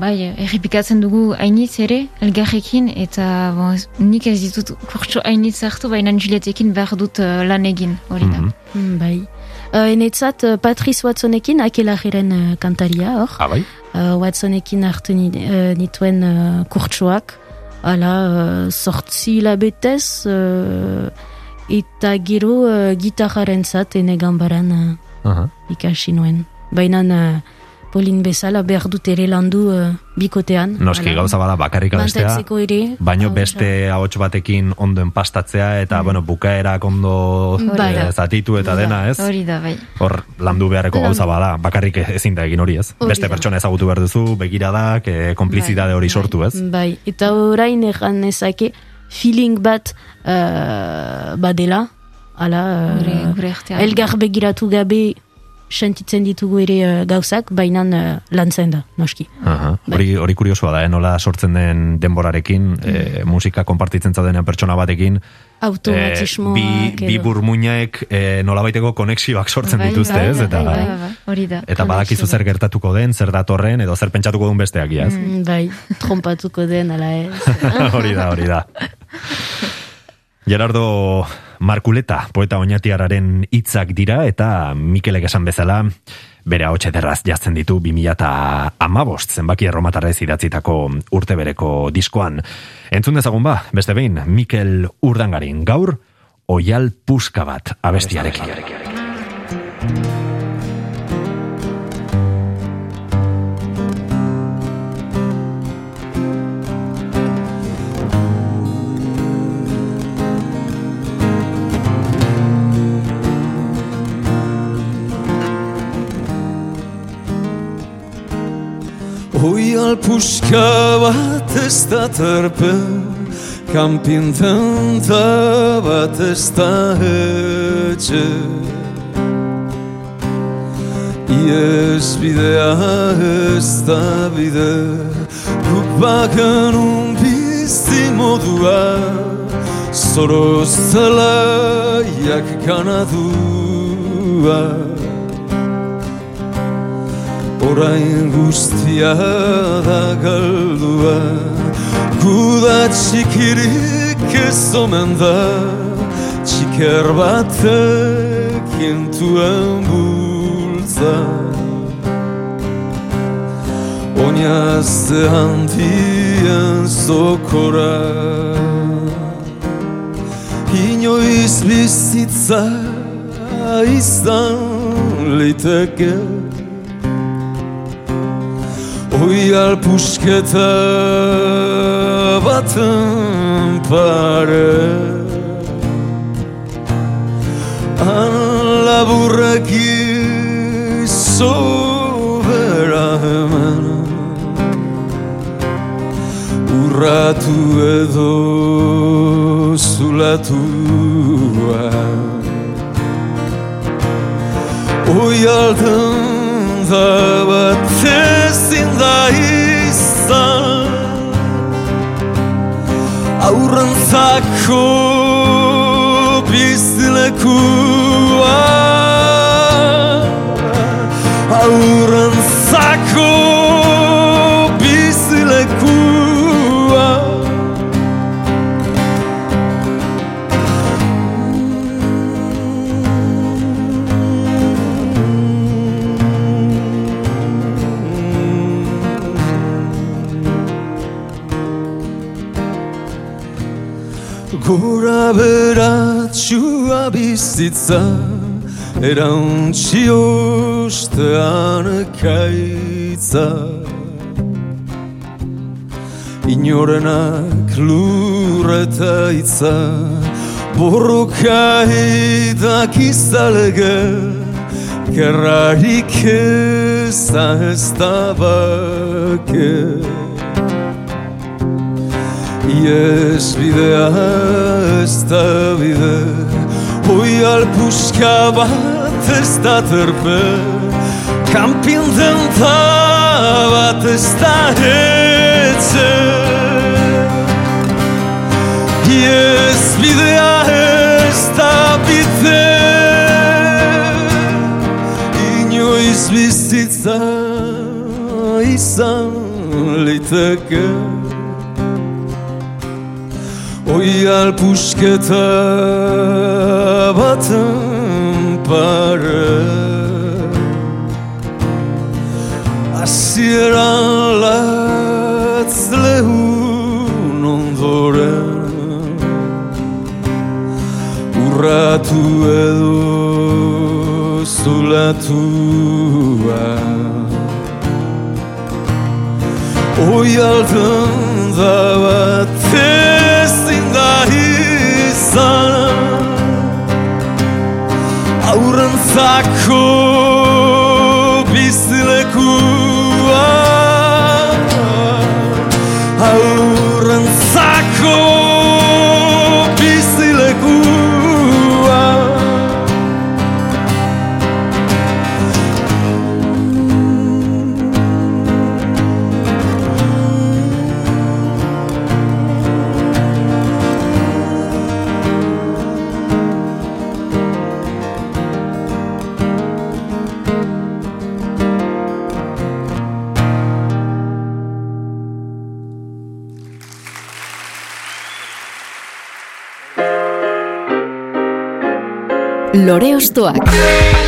Speaker 4: bai, errepikatzen dugu hainitz ere, elgarrekin, eta bon, nik ez ditut kurtso hainitz hartu, baina Julietekin behar dut eh, lan egin, hori da.
Speaker 1: Mhm.
Speaker 3: Mm, bai. Uh, enetzat, uh, Patrice Watsonekin, akelajiren uh, kantaria, hor.
Speaker 1: Ah, bai?
Speaker 3: uh, Watsonekin hartu ni, uh, nituen uh, kurtsuak, ala, uh, sortzi labetez, uh, eta gero uh, gitarraren zat, ene gambaran uh,
Speaker 1: Aha.
Speaker 3: ikasi nuen. Baina uh, Polin bezala behar dut ere landu uh, bikotean.
Speaker 1: Noski
Speaker 3: Hala.
Speaker 1: gauza bada bakarrik abestea, baino beste ahots batekin ondo enpastatzea eta, bueno, bukaerak ondo
Speaker 3: Bai.
Speaker 1: eh, zatitu eta dena, ez?
Speaker 4: Hori da, bai.
Speaker 1: Hor, landu beharreko gauza bada, bakarrik ezin da egin hori, ez?
Speaker 3: Hori
Speaker 1: Beste pertsona ezagutu behar duzu, begiradak, eh, konplizidade hori sortu, ez?
Speaker 3: Bai, eta orain egan ezake feeling bat uh, badela, ala, uh,
Speaker 4: Gure, gure artean.
Speaker 3: elgar begiratu gabe sentitzen ditugu ere uh, gauzak, baina uh, lantzen da, noski.
Speaker 1: Aha.
Speaker 3: Bai.
Speaker 1: Hori, hori kuriosua da, eh? nola sortzen den denborarekin, eh, musika konpartitzen zaudenean pertsona batekin, eh,
Speaker 3: Automatismoak
Speaker 1: bi, bi
Speaker 3: edo-
Speaker 1: burmuinak eh, nolabaiteko konexioak sortzen
Speaker 4: Bai,
Speaker 1: dituzte,
Speaker 4: bai,
Speaker 1: ez?
Speaker 4: bai,
Speaker 1: Eta,
Speaker 4: bai, bai, hori da.
Speaker 1: eta badakizu zer gertatuko den, zer datorren, edo zer pentsatuko duen besteak, ez?
Speaker 3: Mm, bai, trompatuko den, ala ez. <laughs>
Speaker 1: hori da, hori da. <laughs> Gerardo Markuleta, poeta oinatiararen hitzak dira, eta Mikelek esan bezala, bere hau ederraz jazten ditu 2000 eta amabost zenbaki erromatarrez idatzitako urte bereko diskoan. Entzun dezagun ba, beste behin, Mikel Urdangarin gaur, oial puska bat abestiarekin.
Speaker 9: Oial
Speaker 5: alpuska bat ez da terpe Kampintanta bat ez da etxe Iez bidea ez da bide Guk bakan un bizti modua Zoro zelaiak kanadua Orain guztia da galdua Guda txikirik ez omen da Txiker batek intuen bultza. Oinazte handien zokora Inoiz bizitza izan liteke Oi alpusketa baten pare. Han laburrak izobera hemen. Urratu edo zulatua Oi alden da bat ezin da izan Aurrentzako bizilekua Aurrentzako Gora beratxua bizitza Erantzi ostean ekaitza Inorenak lurreta itza Borroka edak izalege Gerrarik ez da ez da bake Ies bidea ez da bide Hoi alpuska bat ez da terpe Kampin denta bat ez da etxe Ies bidea ez da bide Inoiz bizitza izan liteke Oi alpusketa baten pare Azieran latz lehun ondoren Urratu edo zulatua Oi alten da bat ezin da izan Aurrentzako
Speaker 2: Lore Ostoak.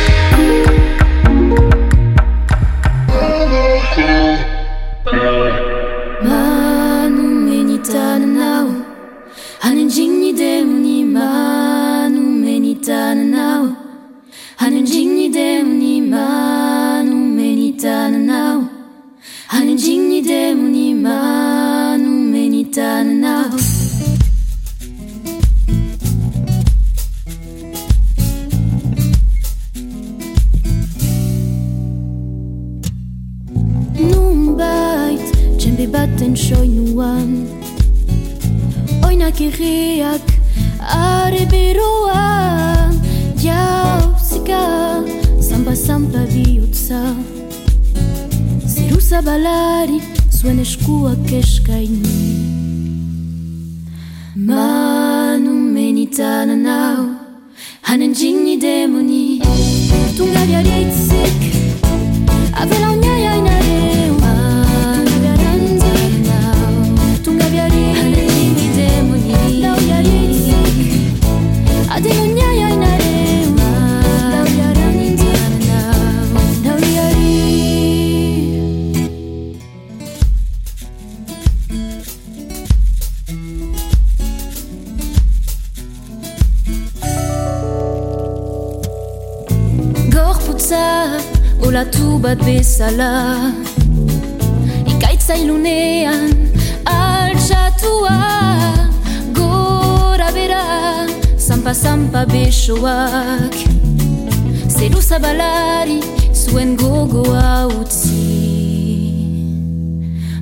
Speaker 2: Argiak are beroa Jauzika zampa bihotza Zeru zabalari Zuen eskuak eskaini Manu menitan bezala. Ikaitza ilunean altxatua Gora bera, zampa-zampa besoak Zeru zabalari zuen gogoa utzi.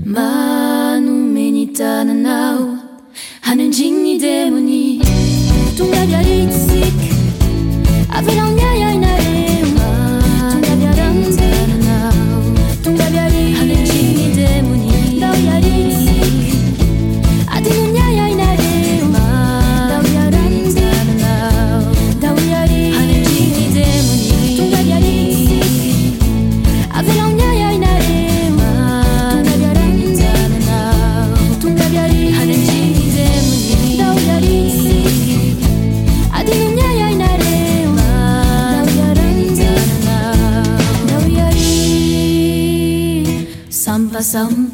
Speaker 2: Manu menitan nau Hanen jini demoni. Tungabiaritzik Avela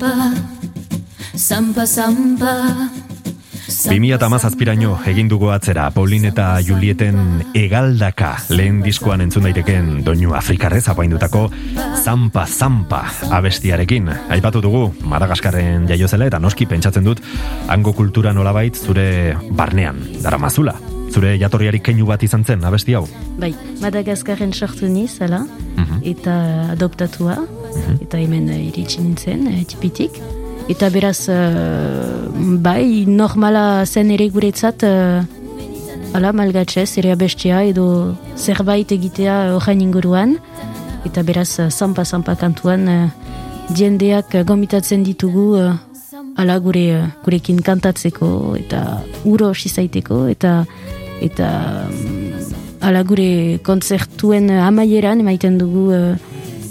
Speaker 2: sampa Sampa sampa
Speaker 1: 2008 egin dugu atzera Paulin eta Julieten egaldaka lehen diskoan entzun daiteken doinu Afrikarrez apaindutako Zampa Zampa abestiarekin. Aipatu dugu Madagaskarren jaiozela eta noski pentsatzen dut hango kultura nolabait zure barnean, daramazula. Zure jatorriari keinu bat izan zen abesti hau.
Speaker 3: Bai, Madagaskarren sortu niz, ala,
Speaker 1: Mhm.
Speaker 3: eta adoptatua, eta hemen eh, iritsi nintzen, eh, tipitik. Eta beraz, eh, bai, normala zen ere guretzat, ala, malgatxez, ere abestia edo zerbait egitea horren inguruan. Eta beraz, zampa-zampa kantuan, jendeak gomitatzen ditugu, ala gure, gurekin kantatzeko, eta uro zaiteko, eta eta mm, ala gure kontzertuen amaieran emaiten dugu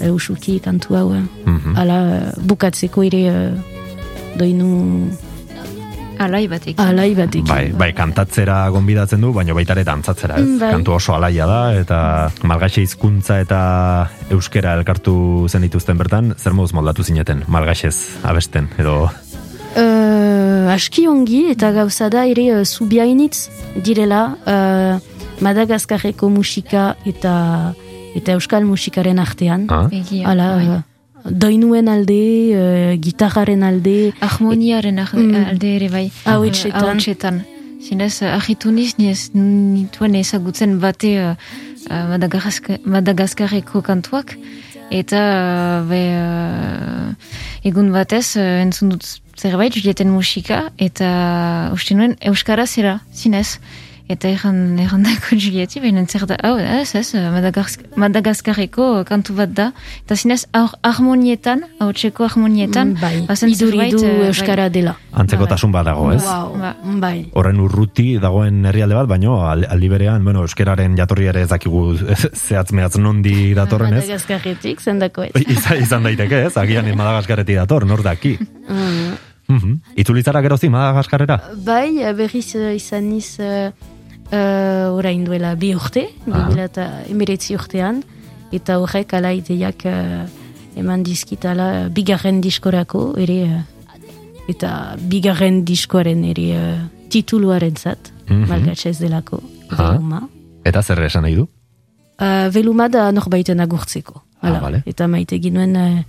Speaker 3: uh, uh, usuki kantu hau eh.
Speaker 1: Mhm.
Speaker 3: ala eh, bukatzeko ere uh, doinu
Speaker 4: Alai batek.
Speaker 3: alai batekin
Speaker 1: Bai, bai, kantatzera gonbidatzen du, baina baita ere dantzatzera, ez?
Speaker 3: Mm, bai.
Speaker 1: Kantu oso alaia da, eta malgaxe hizkuntza eta euskera elkartu zen dituzten bertan, zer moduz moldatu zineten, malgaxez abesten, edo...
Speaker 3: Uh, aski ongi eta gauza da ere uh, zubiainitz direla uh, Madagaskarreko musika eta eta euskal musikaren artean.
Speaker 1: Ah?
Speaker 3: Hala,
Speaker 4: bai.
Speaker 3: doinuen alde, uh, gitarraren alde,
Speaker 4: Harmoniaren ar-
Speaker 3: Mm.
Speaker 4: alde ere bai.
Speaker 3: Ahotsetan.
Speaker 4: Eh. Zinez, ahitu niz, niz nituen ezagutzen bate uh, uh, Madagaska- Madagaskarreko kantuak. Eta uh, be, uh, egun batez uh, entzun dut zerbait, Julieten musika, eta uste nuen Euskara zera, zinez. Eta erran, errandako Julieti, behin zer da, hau, ez, ez, Madagask Madagaskarreko kantu bat da. Eta zinez, har- harmonietan, hautseko harmonietan,
Speaker 3: Mm, bai, iduridu
Speaker 4: zerbait, eh, bai.
Speaker 3: euskara dela.
Speaker 1: Antzekotasun bat dago, ez?
Speaker 3: Wow,
Speaker 4: Ba.
Speaker 3: bai.
Speaker 1: Horren urruti dagoen herrialde bat, baino al- aldi berean, bueno, euskeraren jatorri ere ez dakigu <laughs> zehatz mehatz nondi datorren, ez?
Speaker 3: Madagaskarretik, zendako ez. <laughs>
Speaker 1: izan, izan daiteke, ez? Agian <laughs> Madagaskarretik dator, nor daki.
Speaker 3: Mm.
Speaker 1: Mhm. Itzulitzara gerozi Madagaskarrera?
Speaker 3: Bai, eh, berriz eh, izan niz uh, uh, orain duela bi urte,
Speaker 1: Ah.
Speaker 3: bimila eta emiretzi urtean, eta horrek ala ideiak eh, eman dizkitala bigarren diskorako, ere, eh, eta bigarren diskoaren ere uh, tituluaren zat,
Speaker 1: Mhm.
Speaker 3: malgatxez delako,
Speaker 1: Ah.
Speaker 3: veluma.
Speaker 1: Eta zer esan nahi du?
Speaker 3: Uh, veluma da norbaiten agurtzeko.
Speaker 1: Ah,
Speaker 3: Hala.
Speaker 1: bale.
Speaker 3: Eta maite ginuen uh,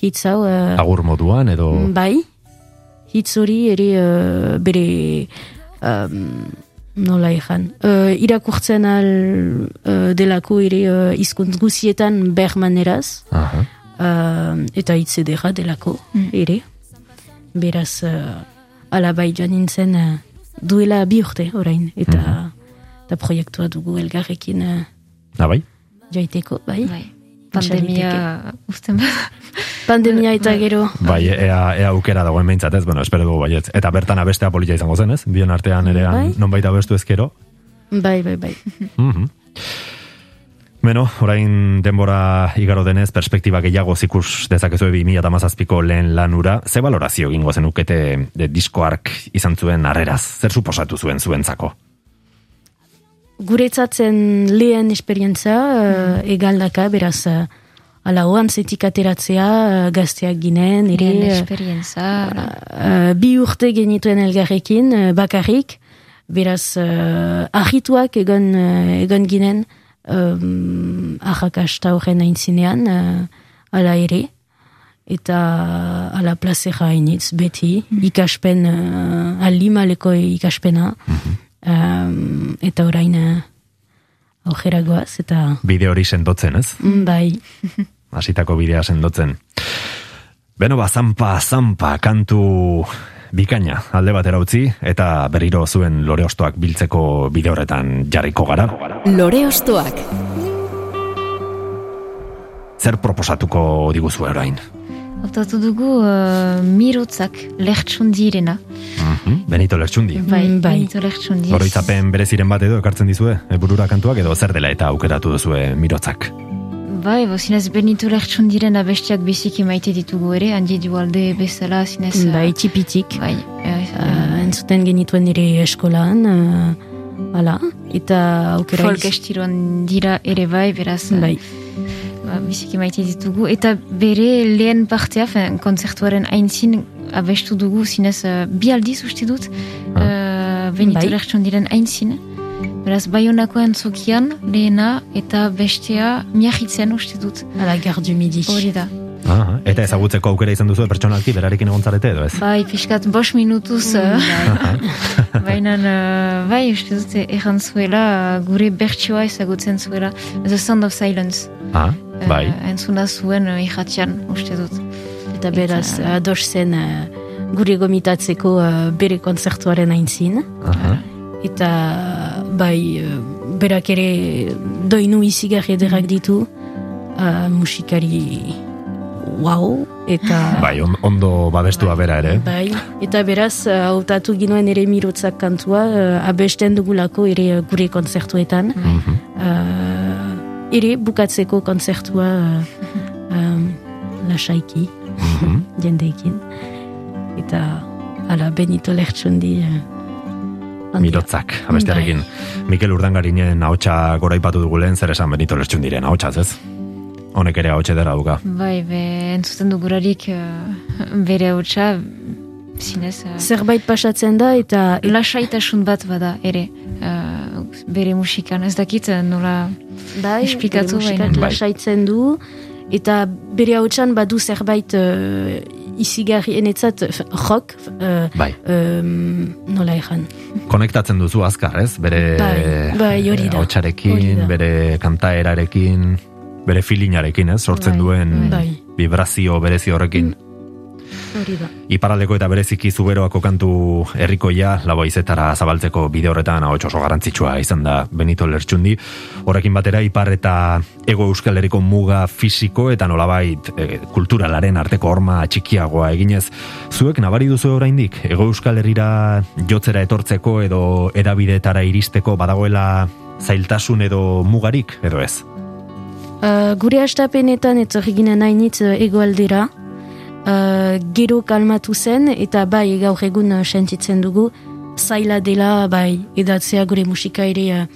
Speaker 3: hitz hau, uh,
Speaker 1: Agur moduan, edo...
Speaker 3: Bai, hitz hori ere uh, bere um, nola ezan. Uh, irakurtzen al uh, delako ere uh, izkuntz guzietan bermaneraz
Speaker 1: Aha.
Speaker 3: uh, eta hitz edera delako ere. Beraz, uh, ala bai joan nintzen uh, duela bi urte orain, eta, eta proiektua dugu elgarrekin uh,
Speaker 1: Ah, bai?
Speaker 3: jaiteko, bai?
Speaker 4: Bai. Pandemia usten bat.
Speaker 3: Pandemia eta gero,
Speaker 1: Bai, ea, ea aukera dagoen behintzat ez, bueno, espero dugu baietz. Eta bertan abestea polita izango zen, ez? Bien artean ere
Speaker 3: Bai.
Speaker 1: nonbait abestu ezkero.
Speaker 3: bai, bai, bai.
Speaker 1: Mhm. Beno, orain denbora igaro denez, perspektiba gehiago zikus dezakezu 2008ko lehen lanura, ze valorazio egingo zenukete de diskoark izan zuen harreraz? Zer suposatu zuen zuentzako?
Speaker 3: guretzatzen lehen esperientza uh, egaldaka, beraz, uh, ala oan zetik ateratzea uh, gazteak ginen, ere, uh,
Speaker 4: esperientza.
Speaker 3: uh, bi urte genituen elgarrekin, uh, bakarrik, beraz, uh, ahituak egon, uh, egon ginen, um, ahakasta horren aintzinean, uh, ala ere, eta ala plazera hainitz, beti, ikaspen, uh, alimaleko ikaspena, um, eta orain uh, aujera goaz, eta
Speaker 1: Bide hori sendotzen, ez?
Speaker 3: mm, bai, <laughs>
Speaker 1: hasitako bidea sendotzen. Beno ba, zampa, zampa, kantu bikaina alde batera utzi, eta berriro zuen lore ostoak biltzeko bide horretan jarriko gara.
Speaker 5: Lore ostoak.
Speaker 1: Zer proposatuko diguzu orain?
Speaker 4: Optatu dugu uh, mirotzak lehtsun direna.
Speaker 1: Mhm, Benito Lertxundi.
Speaker 4: Bai,
Speaker 3: Mm, bai.
Speaker 4: Benito lehtsundi.
Speaker 1: Oroitzapen bereziren bat edo ekartzen dizue, burura kantuak edo zer dela eta aukeratu duzue mirotzak.
Speaker 4: Bai, bo, zinez Benito lehtsun diren abestiak biziki maite ditugu ere, handi dualde bezala, zinez...
Speaker 3: bai, txipitik.
Speaker 4: Bai, eh,
Speaker 3: Uh, entzuten genituen nire eskolan, uh, ala, eta aukera
Speaker 4: folk estiroan dira ere bai, beraz,
Speaker 3: Bai,
Speaker 4: ba, biziki maite ditugu. Eta bere lehen partea, fen, konzertuaren aintzin abestu dugu, zinez, uh, bi aldiz uste dut, uh, Benito
Speaker 3: Bai.
Speaker 4: lehtsun diren aintzin. Beraz, baionako entzokian, lehena eta bestea miahitzen uste dut.
Speaker 3: ala gardu midi.
Speaker 4: Hori da.
Speaker 1: Aha, eta ezagutzeko aukera izan duzu pertsonalki berarekin egon zarete edo ez?
Speaker 4: Bai, pixkat bos minutuz, uh, <laughs> baina uh, bai, uste dut, erran zuela, uh, gure bertsioa ezagutzen zuela, The Sound of Silence.
Speaker 1: Ah, bai.
Speaker 4: Uh, entzuna zuen uh, irratian, uste dut.
Speaker 3: Eta beraz, ados zen uh, gure gomitatzeko uh, bere konzertuaren aintzin.
Speaker 1: Aha.
Speaker 3: Eta bai, uh, berak ere doinu izigarri ederrak ditu, uh, musikari wow, eta... <laughs>
Speaker 1: Bai, on- ondo babestua bera ere.
Speaker 3: Bai, eta beraz, uh, hautatu ginoen ere mirotzak kantua, uh, abesten dugulako ere gure konzertuetan. uh, ere bukatzeko konzertua uh, um, lasaiki, jendeekin. Eta, ala, Benito Lertxundi... Uh.
Speaker 1: Mirotzak, abestearekin. Mikel Urdangarinen ahotsa goraipatu dugu lehen zer esan Benito Lertxundiren ahotsaz, ez? Honek ere ahotsa dera duga.
Speaker 4: Bai, be, entzuten dugurarik uh, bere hautsa, zinez, uh,
Speaker 3: Zerbait pasatzen da, eta
Speaker 4: lasaitasun bat bada ere, uh, bere musikan, ez dakit nola...
Speaker 3: bai,
Speaker 4: esplikatu
Speaker 3: bere.
Speaker 1: Bai.
Speaker 3: lasaitzen du, eta bere hautsan badu zerbait uh, izigarri enetzat, rock, uh,
Speaker 1: Bai.
Speaker 3: um, nola ejan.
Speaker 1: Konektatzen duzu azkar, ez? Bere
Speaker 3: Bai, bai, hori da. da.
Speaker 1: bere kantaerarekin, bere filinarekin, ez? Sortzen
Speaker 4: Bai,
Speaker 1: duen
Speaker 3: bai.
Speaker 1: vibrazio berezi horrekin.
Speaker 3: Hori da.
Speaker 1: Iparaldeko eta bereziki zuberoako kantu herrikoia laboizetara zabaltzeko bide horretan ahots oso garrantzitsua izan da Benito Lertxundi. Horrekin batera ipar eta ego euskal herriko muga fisiko eta nolabait e, kulturalaren arteko horma txikiagoa eginez. Zuek nabari duzu oraindik ego euskal herrira jotzera etortzeko edo erabideetara iristeko badagoela zailtasun edo mugarik edo ez?
Speaker 3: Uh, gure astapenetan etorri ginen hainitz uh, egoaldera, uh, gero kalmatu zen, eta bai gaur egun uh, sentitzen dugu, zaila dela bai edatzea gure musika ere, uh,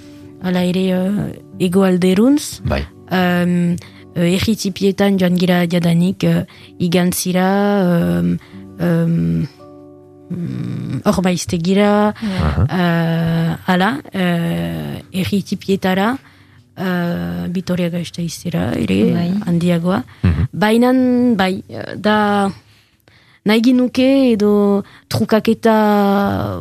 Speaker 3: ala ere uh, egoalderuntz,
Speaker 1: Bai.
Speaker 3: um, uh, erritipietan joan gira jadanik uh, igantzira, um, um, mm, hor baizte gira, uh, ala, uh, erritipietara, uh, Vitoria Gasteizera ere,
Speaker 4: Bai.
Speaker 3: handiagoa. Bainan, bai, da nahi ginuke edo trukaketa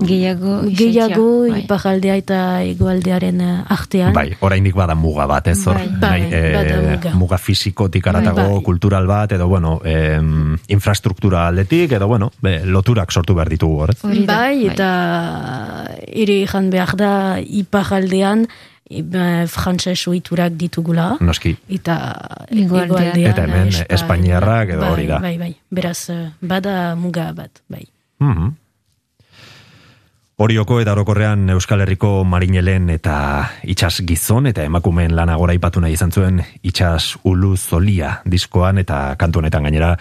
Speaker 4: Gehiago.
Speaker 3: gehiago
Speaker 4: bai.
Speaker 3: iparaldea eta egoaldearen eh, artean.
Speaker 1: Bai, oraindik bada muga bat, ez hor.
Speaker 4: Bai.
Speaker 1: Nahi,
Speaker 3: Bai,
Speaker 1: eh,
Speaker 3: bada muga.
Speaker 1: muga fisikotik aratago,
Speaker 3: Bai.
Speaker 1: kultural bat, edo, bueno, em, infrastruktura aldetik, edo, bueno, be, loturak sortu behar ditugu, hor,
Speaker 3: bai,
Speaker 4: bai.
Speaker 3: eta ere jan behar da iparaldean ba, frantses ohiturak ditugula.
Speaker 1: Noski.
Speaker 3: Eta
Speaker 4: hegoaldean,
Speaker 1: Eta hemen
Speaker 3: Espain-
Speaker 1: espainiarrak edo
Speaker 3: bai,
Speaker 1: hori da.
Speaker 3: Bai, bai, beraz, eh, bada muga bat, bai.
Speaker 1: Mhm. Orioko eta orokorrean Euskal Herriko marinelen eta itxas gizon eta emakumeen lana gora ipatu nahi izan zuen itxas ulu zolia diskoan eta kantu honetan gainera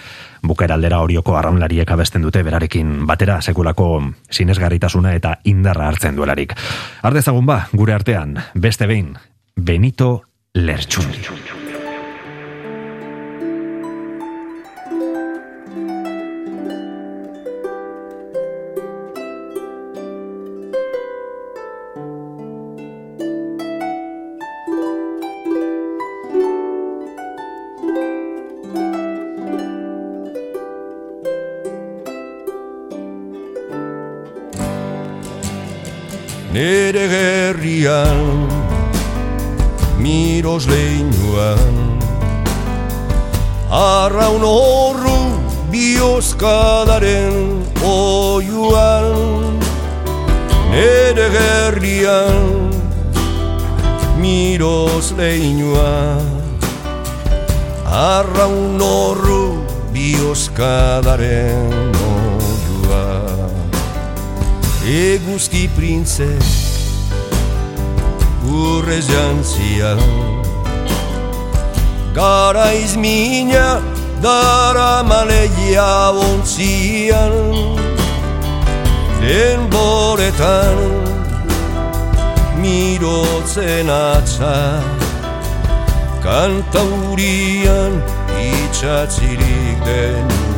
Speaker 1: bukaera aldera orioko arraunlariek abesten dute berarekin batera sekulako sinesgarritasuna eta indarra hartzen duelarik. Ardezagun ba, gure artean, beste behin, Benito Lertxundi.
Speaker 9: Gerrian Miros leinuan Arraun horru Bioskadaren oiuan Nere gerrian Miros leinuan Arraun horru Bioskadaren oiuan. Eguzki printze Urrez jantzia Garaiz mina Dara maleia ontzian Denboretan Mirotzen atza. Kantaurian Itxatzirik denukatza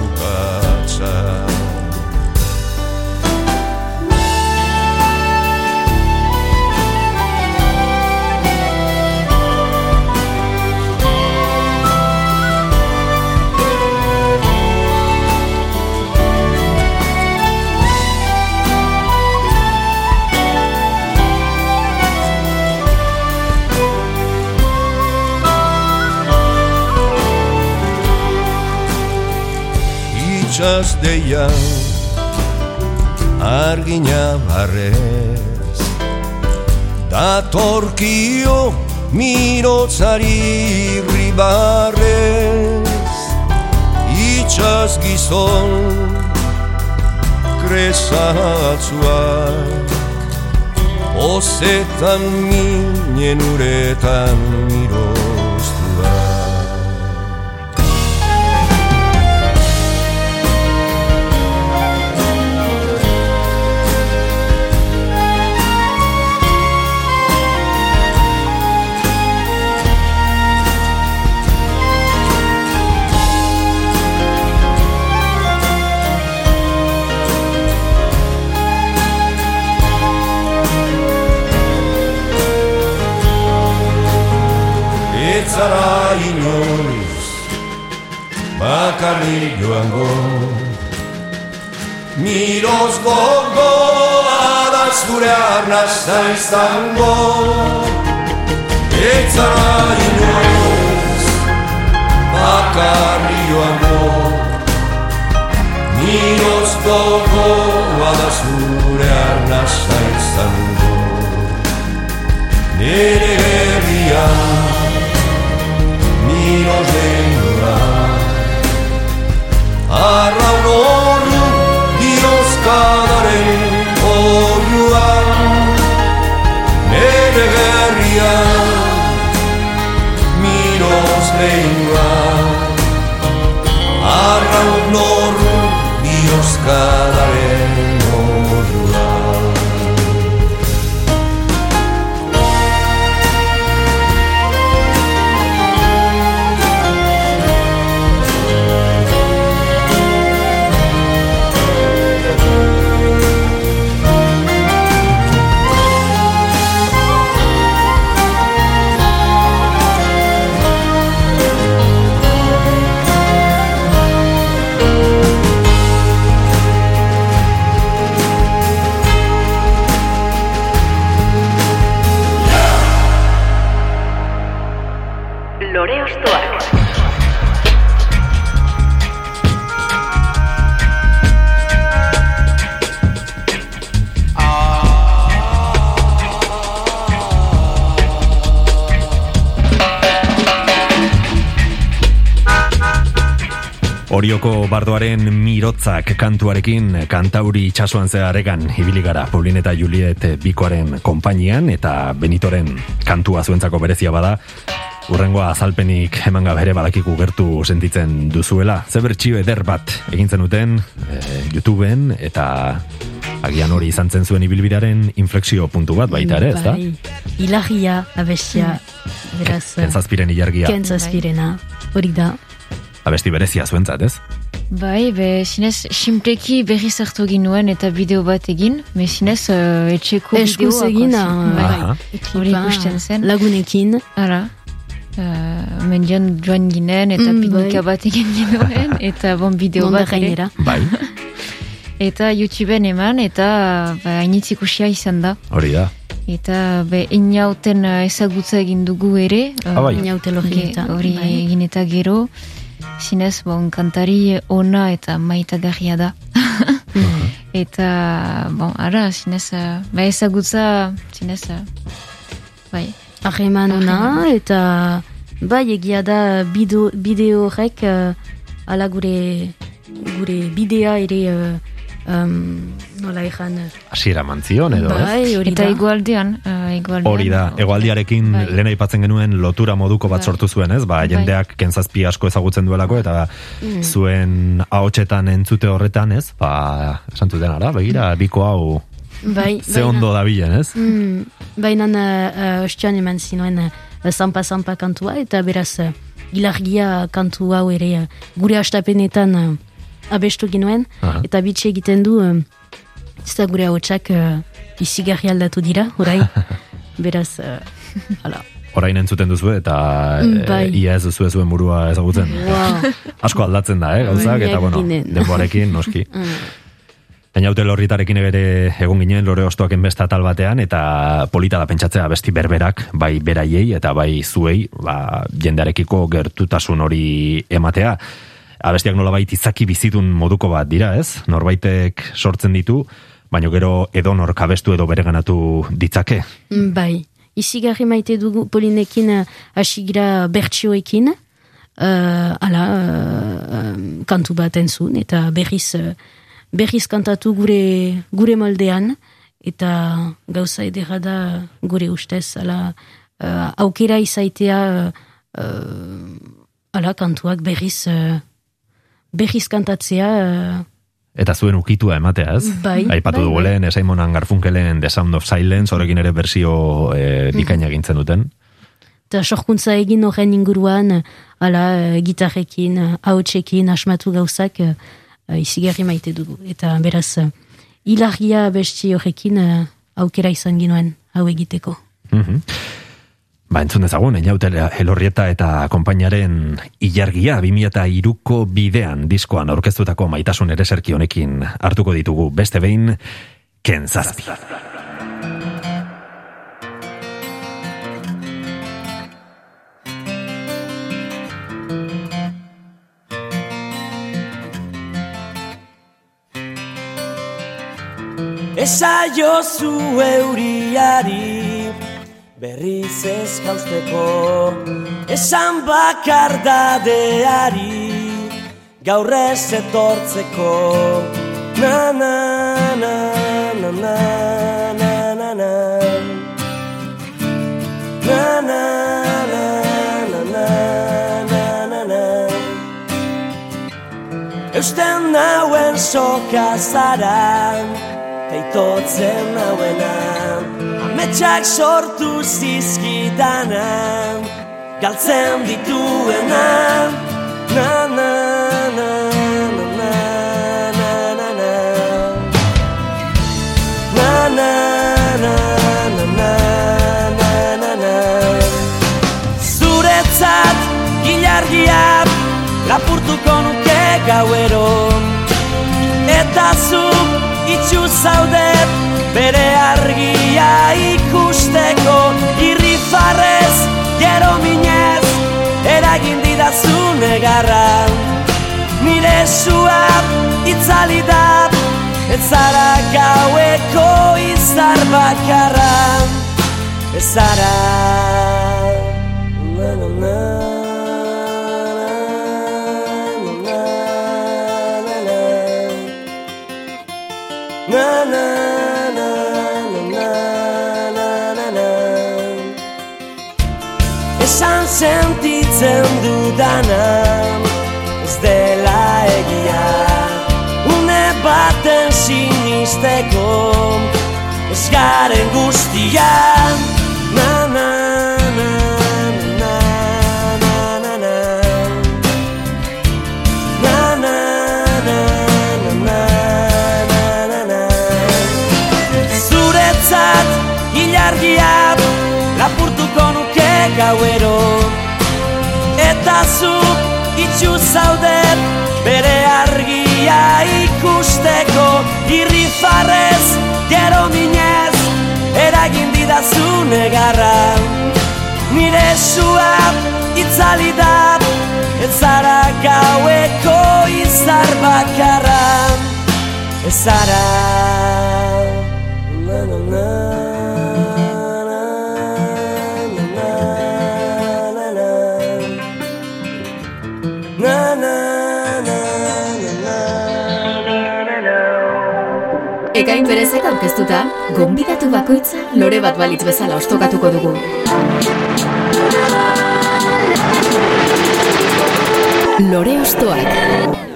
Speaker 9: itxas deia argina barrez Datorkio mirotzari ribarrez Itxas gizon kresatzuak Ozetan minen uretan miroztuak Bakarrik joango. Miroz gogoa da zure arnazta izango Etzara inoiz Bakarrik joango. Miroz gogoa da zure arnazta izango Nere herrian Miros Horru Bioskadaren oiuan Nere gerrian Miros leinoa Arraun horru
Speaker 1: Orioko bardoaren mirotzak kantuarekin kantauri itxasuan zeharegan ibili gara Paulin eta Juliet Bikoaren konpainian eta Benitoren kantua zuentzako berezia bada Urrengoa azalpenik eman gabe ere badakiku gertu sentitzen duzuela. Ze bertxio eder bat egin zenuten e, YouTubeen eta agian hori izan zen zuen ibilbidaren inflexio puntu bat baita ere, ez da?
Speaker 3: Bai, ilagia, abestia, beraz...
Speaker 1: Kentzazpiren ilargia.
Speaker 3: Kentzazpirena, hori da.
Speaker 1: Abesti berezia zuentzat, ez?
Speaker 4: Bai, be, sinez, simpleki berri zartu ginuen eta bideo bat egin, me sinez, uh, etxeko
Speaker 3: Eskuz
Speaker 4: bideoa.
Speaker 3: egin, ah,
Speaker 4: Bai. Hori ikusten zen.
Speaker 3: Lagunekin.
Speaker 4: Ara. Uh, mendian joan ginen eta
Speaker 3: Mm,
Speaker 4: piknika
Speaker 3: bai.
Speaker 4: bat egin ginoen eta bon bideo bat ere.
Speaker 3: gainera.
Speaker 1: Bai, <laughs>
Speaker 4: Eta YouTubeen eman eta ba, hainitz ikusia izan da.
Speaker 1: hori da.
Speaker 4: Eta be, inauten uh, ezagutza egin dugu ere.
Speaker 1: Ah, bai.
Speaker 3: Eta,
Speaker 4: Hori
Speaker 3: bai.
Speaker 4: egin eta gero. Zinez, bon, kantari ona eta maitagarria da. <laughs> eta, bon, ara, zinez, uh, ba ezagutza, zinez, uh, bai.
Speaker 3: Ahreman ona, eta bai egia da bideo horrek uh, ala gure, gure bidea ere uh, um, nola ezan
Speaker 1: Hasiera mantzion edo, ez?
Speaker 3: bai hori
Speaker 4: Eta
Speaker 3: da.
Speaker 4: igualdean, uh, igualdean.
Speaker 1: Hori da, egoaldiarekin
Speaker 4: Bai.
Speaker 1: lehen aipatzen genuen lotura moduko bat
Speaker 4: Bai.
Speaker 1: sortu zuen, ez? Ba,
Speaker 4: Bai.
Speaker 1: jendeak kentzazpi asko ezagutzen duelako, eta
Speaker 3: Mm.
Speaker 1: zuen ahotsetan entzute horretan, ez? Ba, esan zuten ara, begira, biko hau
Speaker 3: Bai,
Speaker 1: ze
Speaker 3: baina-
Speaker 1: ondo dabilen, ez?
Speaker 3: Mm, baina uh, ostian eman zinuen uh, zampa-zampa kantua eta beraz uh, ilargia kantu hau ere uh, gure astapenetan uh, abestu ginuen
Speaker 1: Aha.
Speaker 3: eta bitxe egiten du uh, ez da gure hautsak uh, izigarri aldatu dira, orain <laughs> beraz uh, hala
Speaker 1: Orain entzuten duzu eta
Speaker 3: Mm,
Speaker 1: e,
Speaker 3: bai.
Speaker 1: ia ez duzu zuen burua ezagutzen.
Speaker 3: wow. <laughs>
Speaker 1: Asko aldatzen da, eh, gauzak, eta bueno, denboarekin, <laughs> noski.
Speaker 3: Mm.
Speaker 1: Einaute lorritarekin ere egon ginen lore ostoak enbesta tal batean eta polita da pentsatzea besti berberak bai beraiei eta bai zuei ba, jendearekiko gertutasun hori ematea. Abestiak nolabait izaki bizitun moduko bat dira, ez? Norbaitek sortzen ditu, baino gero edo nork abestu edo bereganatu ditzake.
Speaker 3: Mm, Bai, izigarri maite dugu polinekin uh, asigira bertsioekin, uh, ala, uh, kantu bat entzun, eta berriz, berriz kantatu gure, gure moldean, eta gauza edera da gure ustez, ala, uh, aukera izaitea, uh, ala, kantuak berriz, uh, berriz kantatzea, uh,
Speaker 1: Eta zuen ukitua ematea, ez?
Speaker 3: Bai,
Speaker 1: Aipatu
Speaker 3: bai,
Speaker 1: dugu
Speaker 3: bai.
Speaker 1: lehen, Simon Garfunkelen The Sound of Silence, horrekin ere bersio e, bikaina egintzen duten.
Speaker 3: eta sorkuntza egin horren inguruan, ala, eh, gitarrekin, eh, hautsekin, asmatu gauzak, uh, izigarri maite dugu. Eta beraz, hilargia besti horrekin eh, aukera izan ginoen hau egiteko.
Speaker 1: Mhm. Ba, entzun dezagun, eniaute elorrieta eta konpainaren ilargia 2002ko bidean diskoan aurkeztutako maitasun ere serki honekin hartuko ditugu beste behin kentzazpi.
Speaker 10: Esaiozu euriari berriz ez jausteko Esan bakardadeari gaur ez etortzeko Na na na na na na na na Na na Eusten nauen soka zara Teitotzen nauena Ametsak sortu zizkidana Galtzen dituena Na na na na na na na na Na na na na na na Zuretzat gilargia lapurtuko nuke gauero Eta zu itxu zaudet bere argia ikusteko Irri farrez, gero minez, negarra Nire sua itzali da Ez zara gaueko izar bakarra Ez zara na, na. Na sentitzen dudana Ez dela egia. Une baten sinisteko Ez garen guztian gauero. Eta zu itxu zaudet bere argia ikusteko. Irrifarrez, gero minez, eragin didazu negarra. Nire sua itzali da, ez zara gaueko izar bakarra. Ez zara na, na, na,
Speaker 5: Berezek aurkeztuta, gonbidatu bakoitza lore bat balitz bezala ostokatuko dugu. Lore ostoak.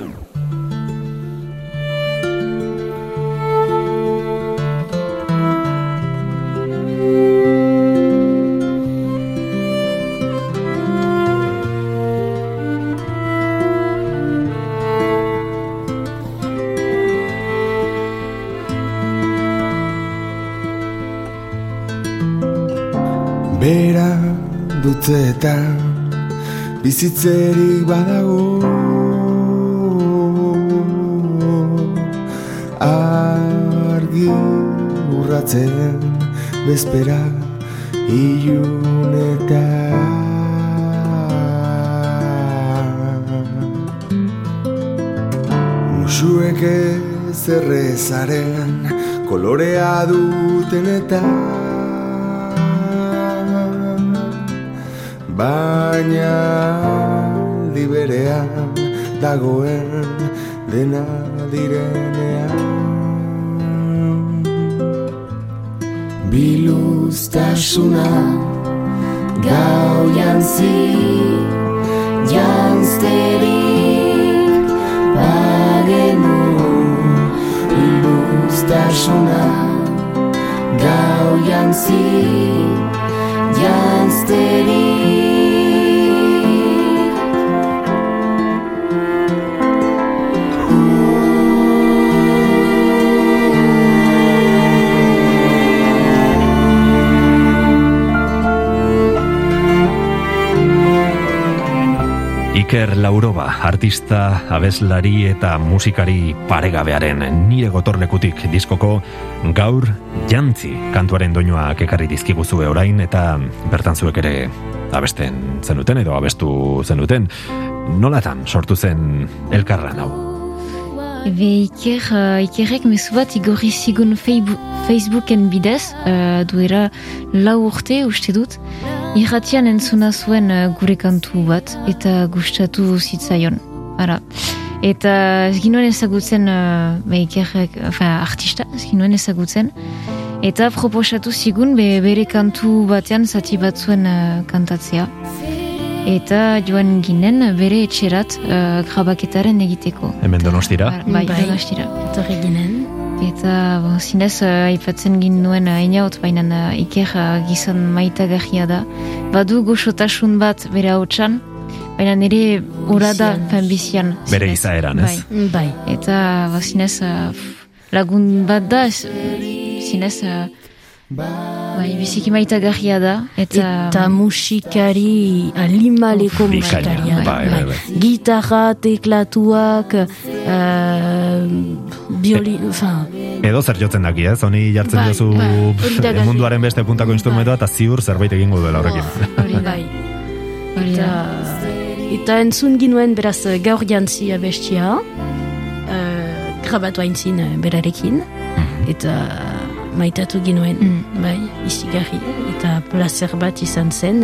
Speaker 11: Bizitzerik badago. Argi urratzen bezpera ilunetan Musuek ez errezaren kolorea duten eta Baina liberean dagoen dena direnean. Biluztasuna gau jantzi janzterik bagenu. Biluztasuna gau jantzi janzterik
Speaker 1: Iker Lauroba, artista, abeslari eta musikari paregabearen nire gotorlekutik diskoko gaur jantzi kantuaren doinoak ekarri dizkiguzue orain eta bertan zuek ere abesten zenuten edo abestu zenuten. Nolatan sortu zen elkarran hau?
Speaker 4: Ebe Iker, uh, Ikerrek mezu bat igorri zigun Facebooken bidez, uh, duera lau urte uste dut, irratian entzuna zuen uh, gure kantu bat, eta gustatu zitzaion. Ara. Eta ez ginuen ezagutzen, uh, be Ikerrek, enfin, artista, ez ginuen ezagutzen, eta proposatu zigun be, bere kantu batean zati batzuen uh, kantatzea. Eta joan ginen bere etxerat uh, grabaketaren egiteko.
Speaker 1: Hemen donostira?
Speaker 4: Bai, donostira.
Speaker 3: Etorri ginen.
Speaker 4: Eta bon, zinez uh, aipatzen ginuen uh, inaut, baina uh, iker uh, gizon maitagarria da. Badu goxotasun bat bere hautsan, baina nire ura da fen bizian.
Speaker 1: Bere izaeran, ez?
Speaker 4: Bai.
Speaker 3: Bai.
Speaker 4: Eta ba, zinez uh, lagun bat da, ez- zinez uh, bai, biziki maitagarria da. Eta,
Speaker 3: Eta musikari alimaleko musikaria.
Speaker 1: bai, bai, bai.
Speaker 3: Gitarra, teklatuak, uh, bioli, enfin,
Speaker 1: Edo zer jotzen daki, ez? Honi jartzen
Speaker 3: Bai,
Speaker 1: duzu
Speaker 3: bai,
Speaker 1: munduaren beste puntako instrumentoa eta ziur zerbait egingo duela horrekin.
Speaker 4: hori
Speaker 3: bai. Eta Eta entzun ginuen beraz gaur jantzi abestia, uh, grabatu haintzin eh, berarekin, eta maitatu ginuen,
Speaker 4: Mm.
Speaker 3: bai, izigarri, eta placer bat izan zen,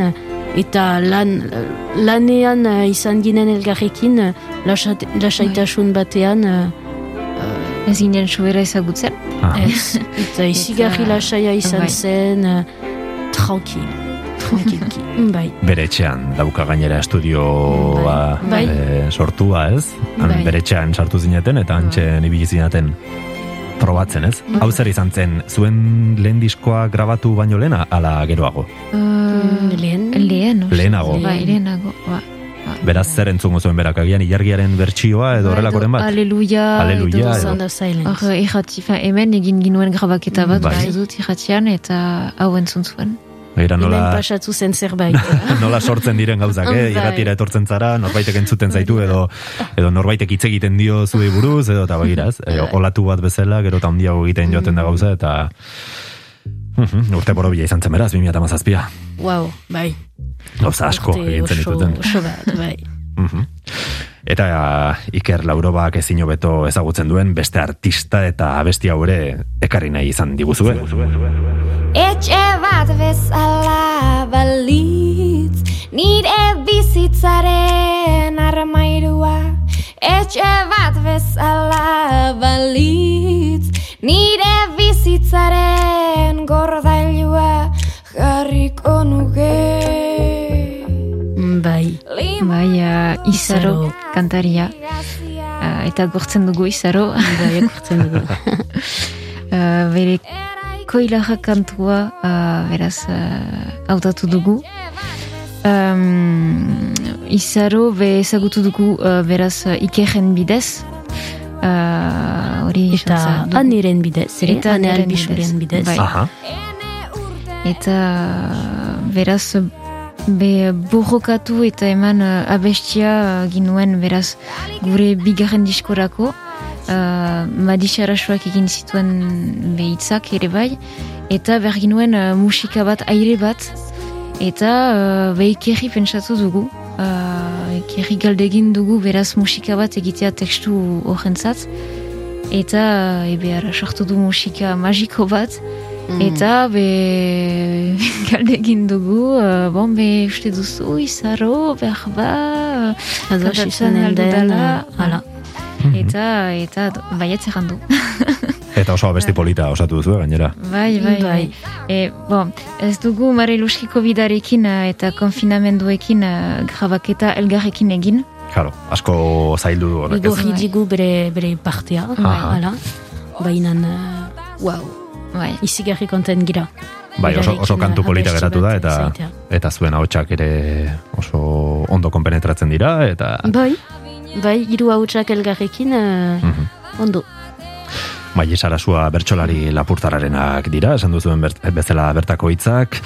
Speaker 3: eta lan, lanean eh, izan ginen elgarrekin, lasat- lasaitasun batean, eh,
Speaker 4: Ez ginen sobera ezagutzen.
Speaker 1: Ah,
Speaker 3: ez, eta izigarri lasaia izan
Speaker 4: bai.
Speaker 3: zen, eh, tranquil, tranquilki, <laughs> bai.
Speaker 1: bere etxean dauka gainera estudioa
Speaker 3: Bai.
Speaker 1: eh, sortua, ez? Han
Speaker 3: Bai.
Speaker 1: bere etxean sartu zineten eta antxen ibili zinaten probatzen, ez?
Speaker 3: Bai.
Speaker 1: Hau zer izan zen, zuen lehen diskoa grabatu baino lehena, ala geroago?
Speaker 4: Uh,
Speaker 3: lehen?
Speaker 4: Lehen, uste.
Speaker 1: Lehenago.
Speaker 4: Bai, lehenago. Ba.
Speaker 1: Beraz, zer entzungo zuen berak agian ilargiaren bertsioa edo horrelakoren bat?
Speaker 4: Aleluia.
Speaker 1: Aleluia,
Speaker 4: edo-
Speaker 3: Sound of Silence.
Speaker 4: Hor, irrati, fa, hemen egin ginuen grabaketa bat,
Speaker 1: Bai.
Speaker 4: bai. dut irratian, eta hau entzun zuen.
Speaker 3: Hemen
Speaker 1: nola,
Speaker 3: pasatu zen zerbait. <laughs>
Speaker 1: nola sortzen diren gauzak, eh?
Speaker 3: Bai.
Speaker 1: Irratira etortzen zara, norbaitek entzuten zaitu edo edo norbaitek hitz egiten dio zuei buruz edo eta begiraz, e, olatu bat bezala, gero eta handiago egiten joaten da gauza eta Mhm, urte borobila izan zen beraz, 2017a.
Speaker 3: wow, bai.
Speaker 1: Gauza asko egin zen
Speaker 3: oso-
Speaker 1: dituten.
Speaker 3: Oso bat, bai.
Speaker 1: Mhm. Eta Iker Laurobak ezin hobeto ezagutzen duen beste artista eta abesti hau ere ekarri nahi izan diguzue.
Speaker 12: Etxe bat bezala balitz Nire bizitzaren armairua Etxe bat bezala balitz Nire bizitzaren gordailua Jarriko nuke
Speaker 3: Bai,
Speaker 4: Bai, uh, Izaro, kantaria, uh, eta gortzen dugu Izaro.
Speaker 3: bai, ekurtzen dugu. <laughs>
Speaker 4: Uh, bere koilaja kantua uh, beraz uh, hautatu dugu. Um, izaro be ezagutu dugu uh, beraz uh, ikeren bidez. Uh, hori
Speaker 3: Eta aniren bidez, ere?
Speaker 4: Eta aniren
Speaker 3: albisuren bidez.
Speaker 4: Bai.
Speaker 1: Aha.
Speaker 4: Eta beraz be borrokatu eta eman uh, abestia uh, ginuen beraz gure bigarren diskorako uh, madixarasuak egin zituen behitzak ere bai eta behar ginuen uh, musika bat aire bat eta uh, be ikerri pentsatu dugu uh, galdegin dugu beraz musika bat egitea tekstu horrentzat eta uh, ebe sortu du musika magiko bat Eta be galde egin dugu, uh, bon be uste duzu izaro, behar ba,
Speaker 3: Ados
Speaker 4: kantatzen
Speaker 3: izanen
Speaker 4: aldu
Speaker 3: den,
Speaker 4: dela.
Speaker 3: uh, hala.
Speaker 4: Eta, eta baietz errandu. <laughs>
Speaker 1: Eta oso abesti polita osatu duzu, gainera.
Speaker 4: bai, bai, bai.
Speaker 3: Bai.
Speaker 4: E, bon, ez dugu Mare Luskiko bidarekin uh, eta konfinamenduekin uh, grabaketa elgarrekin egin.
Speaker 1: Claro, asko zaildu du horrek, ez?
Speaker 3: Igorri digu bere, bere partea,
Speaker 1: Aha.
Speaker 3: hala. Baina, wow,
Speaker 4: Bai.
Speaker 3: izigarri konten gira.
Speaker 1: Bai, oso, oso kantu polita geratu da, eta
Speaker 3: zaitea.
Speaker 1: eta zuen ahotsak ere oso ondo konpenetratzen dira, eta
Speaker 3: Bai, bai, hiru hautsak elgarrekin, uh,
Speaker 1: Mhm.
Speaker 3: ondo.
Speaker 1: bai, esarasua bertsolari lapurtararenak dira, esan duzuen bezala bertako hitzak,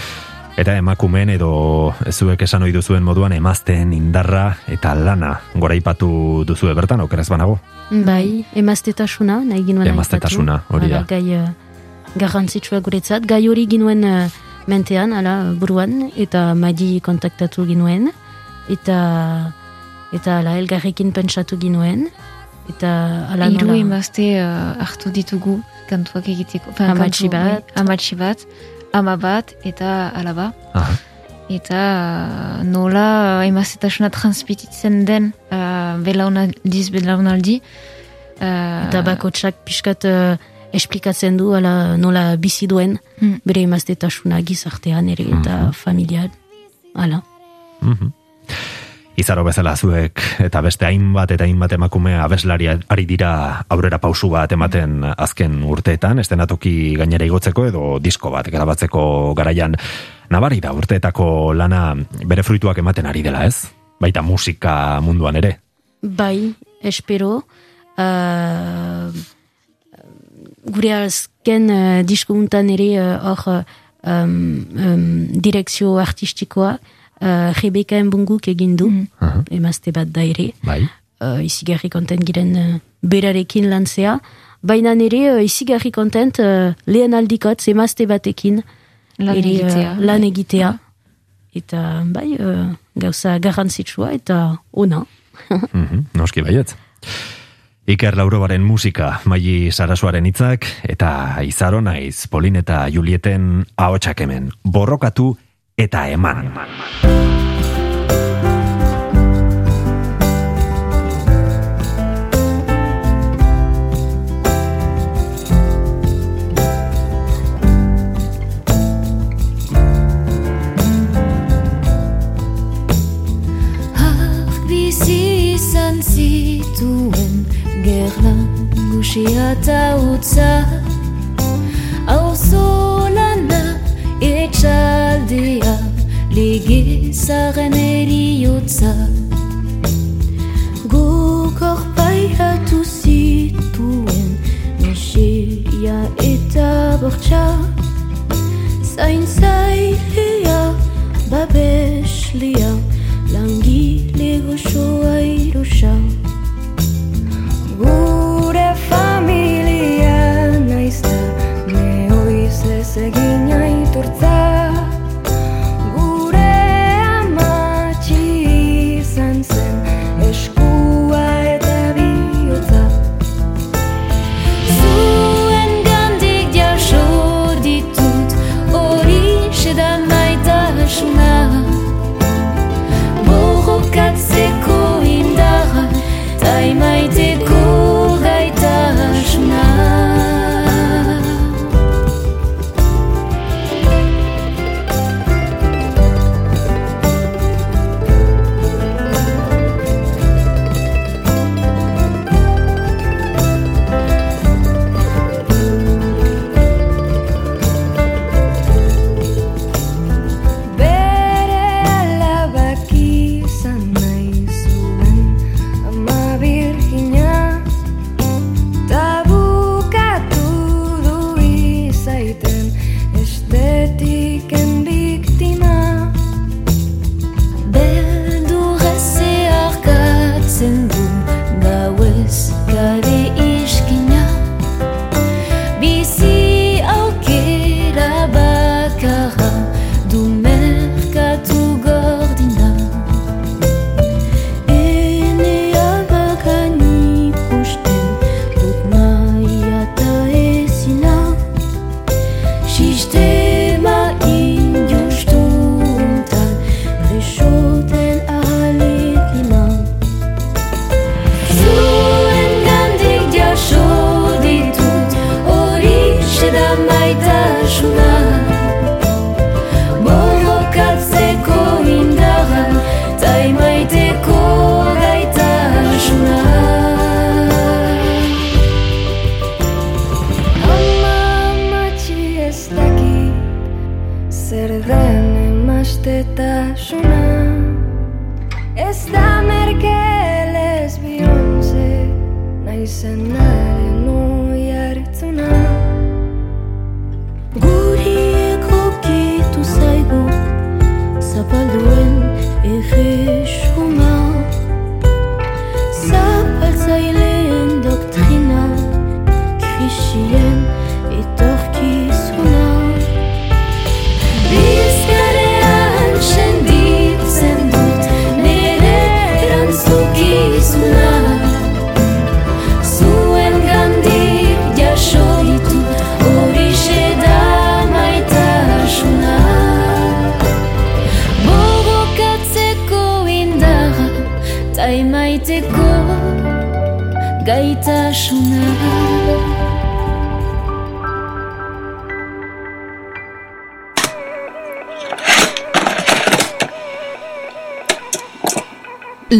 Speaker 1: eta emakumeen edo zuek esan ohi duzuen moduan emazteen indarra eta lana goraipatu duzue bertan, okeraz banago?
Speaker 3: Bai, emaztetasuna, nahi ginuen
Speaker 1: Emaztetasuna, hori da.
Speaker 3: Gai uh, garrantzitsua guretzat, gai hori ginuen uh, mentean, ala, buruan, eta madi kontaktatu ginuen, eta eta ala, elgarrekin pentsatu ginuen, eta ala
Speaker 4: Hiru
Speaker 3: nola...
Speaker 4: emazte uh, hartu ditugu kantuak egiteko. Enfin,
Speaker 3: Amatxi
Speaker 4: kantu,
Speaker 3: bat.
Speaker 4: bai, Amatxi bat, ama bat eta alaba.
Speaker 1: Aha.
Speaker 4: Eta uh, nola uh, emaztetasuna transmititzen den uh, belaunaldiz belaunaldi. Uh,
Speaker 3: Eta bakotsak pixkat uh, esplikatzen du ala nola bizi duen
Speaker 4: Hmm.
Speaker 3: bere emaztetasuna gizartean ere eta familian. Hala.
Speaker 1: Mhm. Izaro bezala zuek eta beste hainbat eta hainbat emakume abeslari ari dira aurrera pausu bat ematen azken urteetan, estenatoki gainera igotzeko edo disko bat grabatzeko garaian nabari da urteetako lana bere fruituak ematen ari dela ez? Baita musika munduan ere.
Speaker 3: Bai, espero. Uh, gure azken uh, diskuntan ere uh, hor uh, um, um, direkzio artistikoa uh, Rebeka Mbunguk egin du,
Speaker 1: Aha.
Speaker 3: emazte bat da ere.
Speaker 1: Bai.
Speaker 3: uh, izigarri kontent giren uh, berarekin lantzea. Baina nire uh, izigarri kontent uh, lehen aldikot emazte batekin
Speaker 4: Lan
Speaker 3: ere, uh,
Speaker 4: egitea.
Speaker 3: lan egitea. Eta bai, uh, gauza garrantzitsua eta ona.
Speaker 1: Mhm, noski baiet. Iker Laurobaren musika, Maili Sarasuaren hitzak eta Izaro naiz Polin eta Julieten ahotsak hemen. Borrokatu eta eman.
Speaker 2: Hark gerlan gusia eta utza Auzo lana etxaldea ligezaren eriotza Guk orpairatu zituen miseria eta bortxa Zain zailea babeslia langile goxoa irusa Familia naizta neoiz ez egin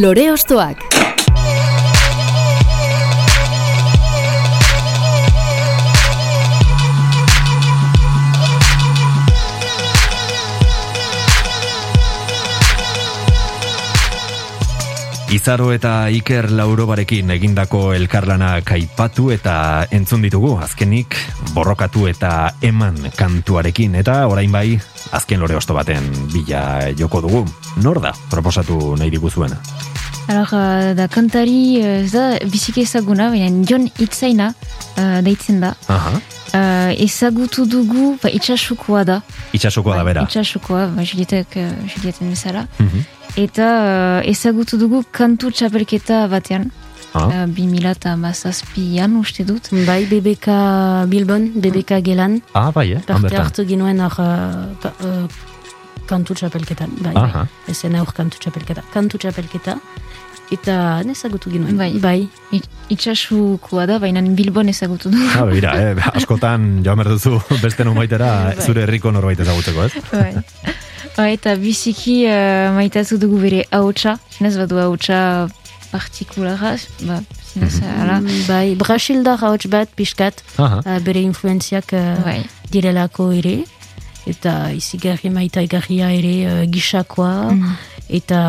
Speaker 5: Lore Ostoak.
Speaker 1: Izaro eta Iker Laurobarekin egindako elkarlanak aipatu eta entzun ditugu, azkenik borrokatu eta eman kantuarekin, eta orain bai, azken lore osto baten bila joko dugu. Nor da, proposatu nahi diguzuena?
Speaker 4: Alors, uh, da kantari, ez da biziki ezaguna, baina Jon Itzaina uh, deitzen da.
Speaker 1: Aha,
Speaker 4: Uh, ezagutu dugu, ba, itxasukoa da.
Speaker 1: itxasokoa da bera.
Speaker 4: Itxasukoa, ba, Julietek, uh, Julieten bezala.
Speaker 1: Mhm.
Speaker 4: eta uh, ezagutu dugu kantu txapelketa batean. Uh, 2000 eta mazazpian uste dut.
Speaker 3: Bai, BBK Bilbon, BBK Gelan,
Speaker 1: Ah, bai, eh?
Speaker 3: parte hartu ginuen hor uh, uh, kantu txapelketan. Bai,
Speaker 1: Aha.
Speaker 3: Ezen aur kantu txapelketa. Kantu txapelketa. Eta nezagutu ginuen.
Speaker 4: Bai.
Speaker 3: bai.
Speaker 4: It- Itxasukoa da, baina Bilbon ezagutu du.
Speaker 1: Ah, begira, eh, askotan joan behar duzu beste nomaitera
Speaker 4: Bai.
Speaker 1: zure herriko norbait ezagutzeko, ez?
Speaker 4: bai. Bai, eta biziki uh, maitatu dugu bere hautsa, zinez badu hautsa partikulara, ba, zinez, ala.
Speaker 3: Mm, Bai, Brasildar hauts bat pixkat, uh, bere influenziak uh,
Speaker 4: Bai.
Speaker 3: direlako ere, eta izigarri maitaigarria ere uh, gisakoa, eta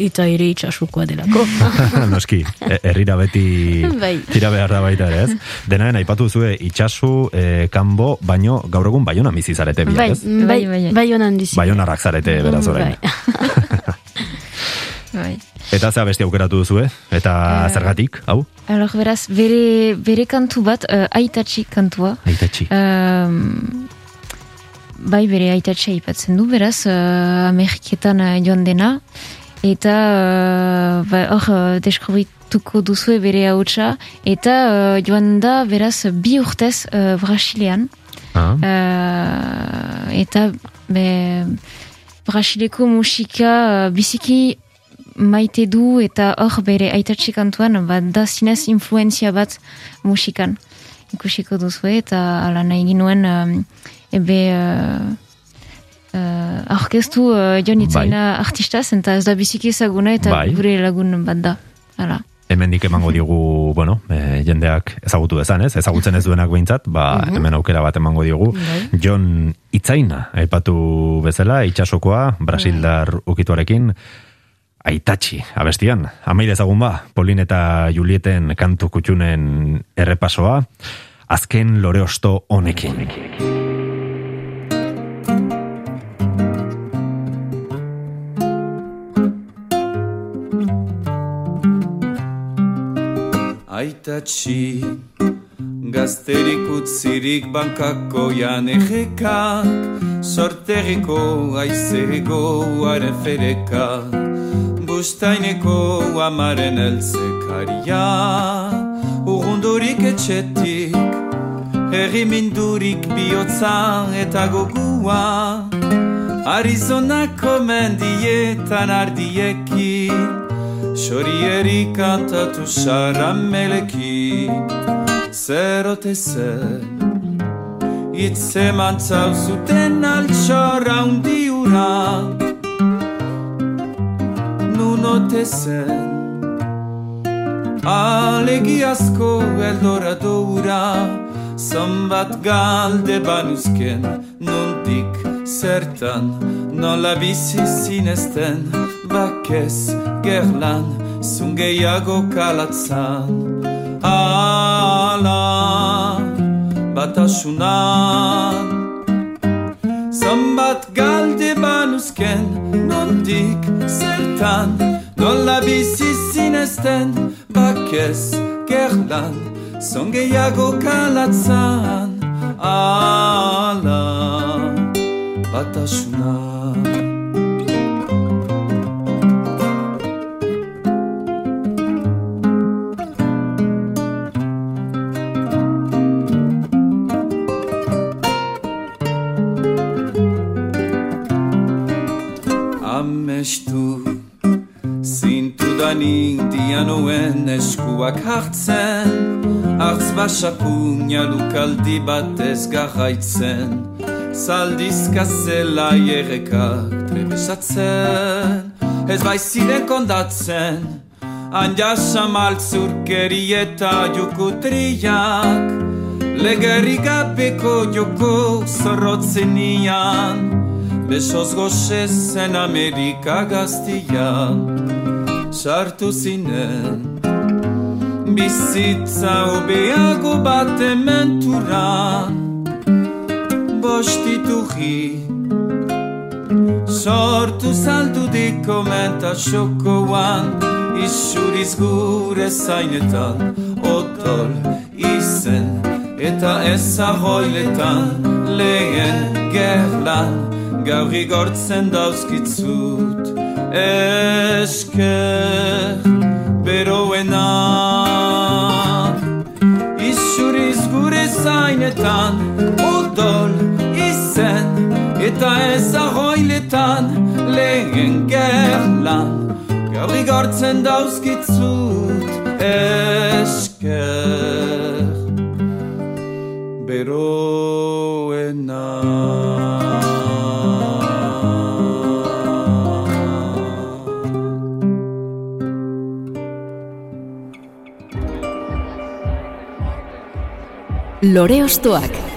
Speaker 3: eta ere itxasukoa delako. <laughs> <laughs>
Speaker 1: Noski, e- herrira beti
Speaker 3: Bai.
Speaker 1: tira behar da baita ere, ez? Denaren aipatu zue itxasu, e, kanbo, baino gaur egun baiona bizi zarete biak,
Speaker 3: bai,
Speaker 1: ez?
Speaker 3: bai,
Speaker 4: Bai, bai, bai.
Speaker 3: bai honan bizi.
Speaker 1: Baionarrak zarete beraz orain.
Speaker 3: Bai.
Speaker 4: Bai. <laughs>
Speaker 1: Eta zea beste aukeratu duzue? Eta
Speaker 4: Eh.
Speaker 1: zergatik, hau?
Speaker 4: Alor, beraz, bere, bere kantu bat, uh, aitatxi kantua.
Speaker 1: Aitatxi.
Speaker 4: Um, bai, bere aitatxi aipatzen du, beraz, uh, Ameriketan uh, joan dena, eta uh, ba, hor uh, deskubrituko duzue bere hautsa, eta uh, joan da, beraz, bi urtez uh, Brasilean,
Speaker 1: Ah.
Speaker 4: uh, eta be, Brasileko musika uh, biziki maite du eta hor bere aitatxe kantuan bat da zinez influenzia bat musikan ikusiko duzu eta ala nahi ginuen um, ebe uh, uh, orkestu uh, Jon Itzaina artistaz eta ez da biziki ezaguna eta
Speaker 1: Bai.
Speaker 4: gure lagun bat da ala
Speaker 1: Hemendik emango digu, bueno, e, jendeak ezagutu dezan, ez? Ezagutzen ez duenak behintzat, ba, hemen aukera bat emango digu.
Speaker 3: Bai.
Speaker 1: Jon Itzaina, aipatu bezala, itxasokoa, Brasildar ukituarekin, aitatxi, abestian. Amaide ezagun ba, Polin eta Julieten kantu kutxunen errepasoa, azken lore osto honekin.
Speaker 8: Aitatxi Gazterik utzirik bankako janejekak Sortegiko aizego haren ferekak Bustaineko amaren elzekaria. Urrundurik etxetik Herrimindurik bihotza eta gogua Arizonako mendietan ardiekin Xorieri kantatu xarameleki Zer ote zer Itzeman zuten altxorra undiura Nun ote zen. Alegiazko eldoradora Zonbat galde banuzken Nundik zertan Nola bizi zinezten Bakez gerlan Zungeiago kalatzan Ala Batasunan. Zonbat galde banuzken Nondik zertan. Nola bizi zinezten Bakez gerlan Zongeiago kalatzan Ala Batasunan Amestu Zintudanik dianuen eskuak hartzen Artz basapuna lukaldi batez garraitzen Zaldizka zela jerrekak trebesatzen. Ez baiziren kondatzen Anjasa maltzurkeri eta jukutriak. Legerri gabeko joko zorrotzenian Besoz goxezen Amerika gaztian. Sartu zinen Bizitza obeago bat ementuran Bostitugi Sortu zaldu dikomenta xokoan Isuriz gure zainetan Otol izen eta ezagoiletan Lehen gerlan
Speaker 7: gaur igortzen dauzkitzut esker beroena. Isuriz gure zainetan izen eta ez ahoiletan lehen gerlan gaur igortzen dauzkitzut esker. Beroena.
Speaker 5: Lore Ostoak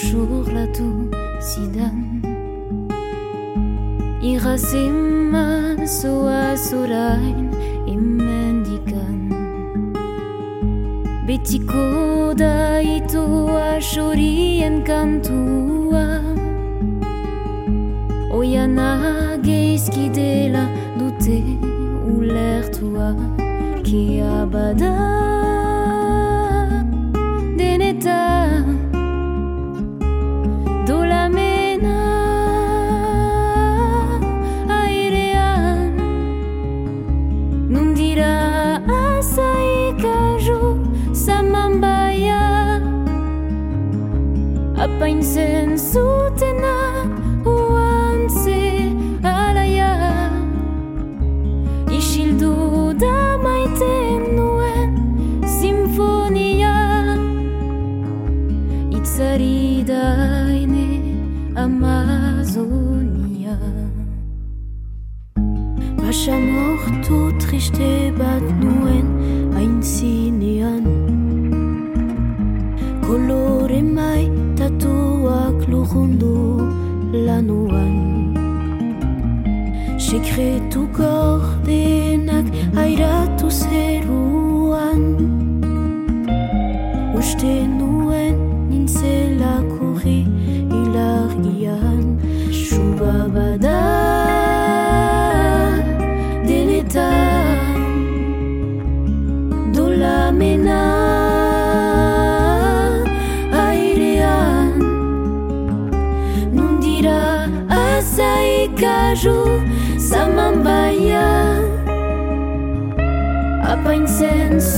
Speaker 2: toujours tusidan Irasiman soasurain imendikan Betiko da itu asurien kantua Oiana geizkidela dute ulertua Ki abada Apaintzen zutena uantze alaia Isildu da maiten nuen simfonia Itzari daine Amazonia. Basa mortu triste bat nuen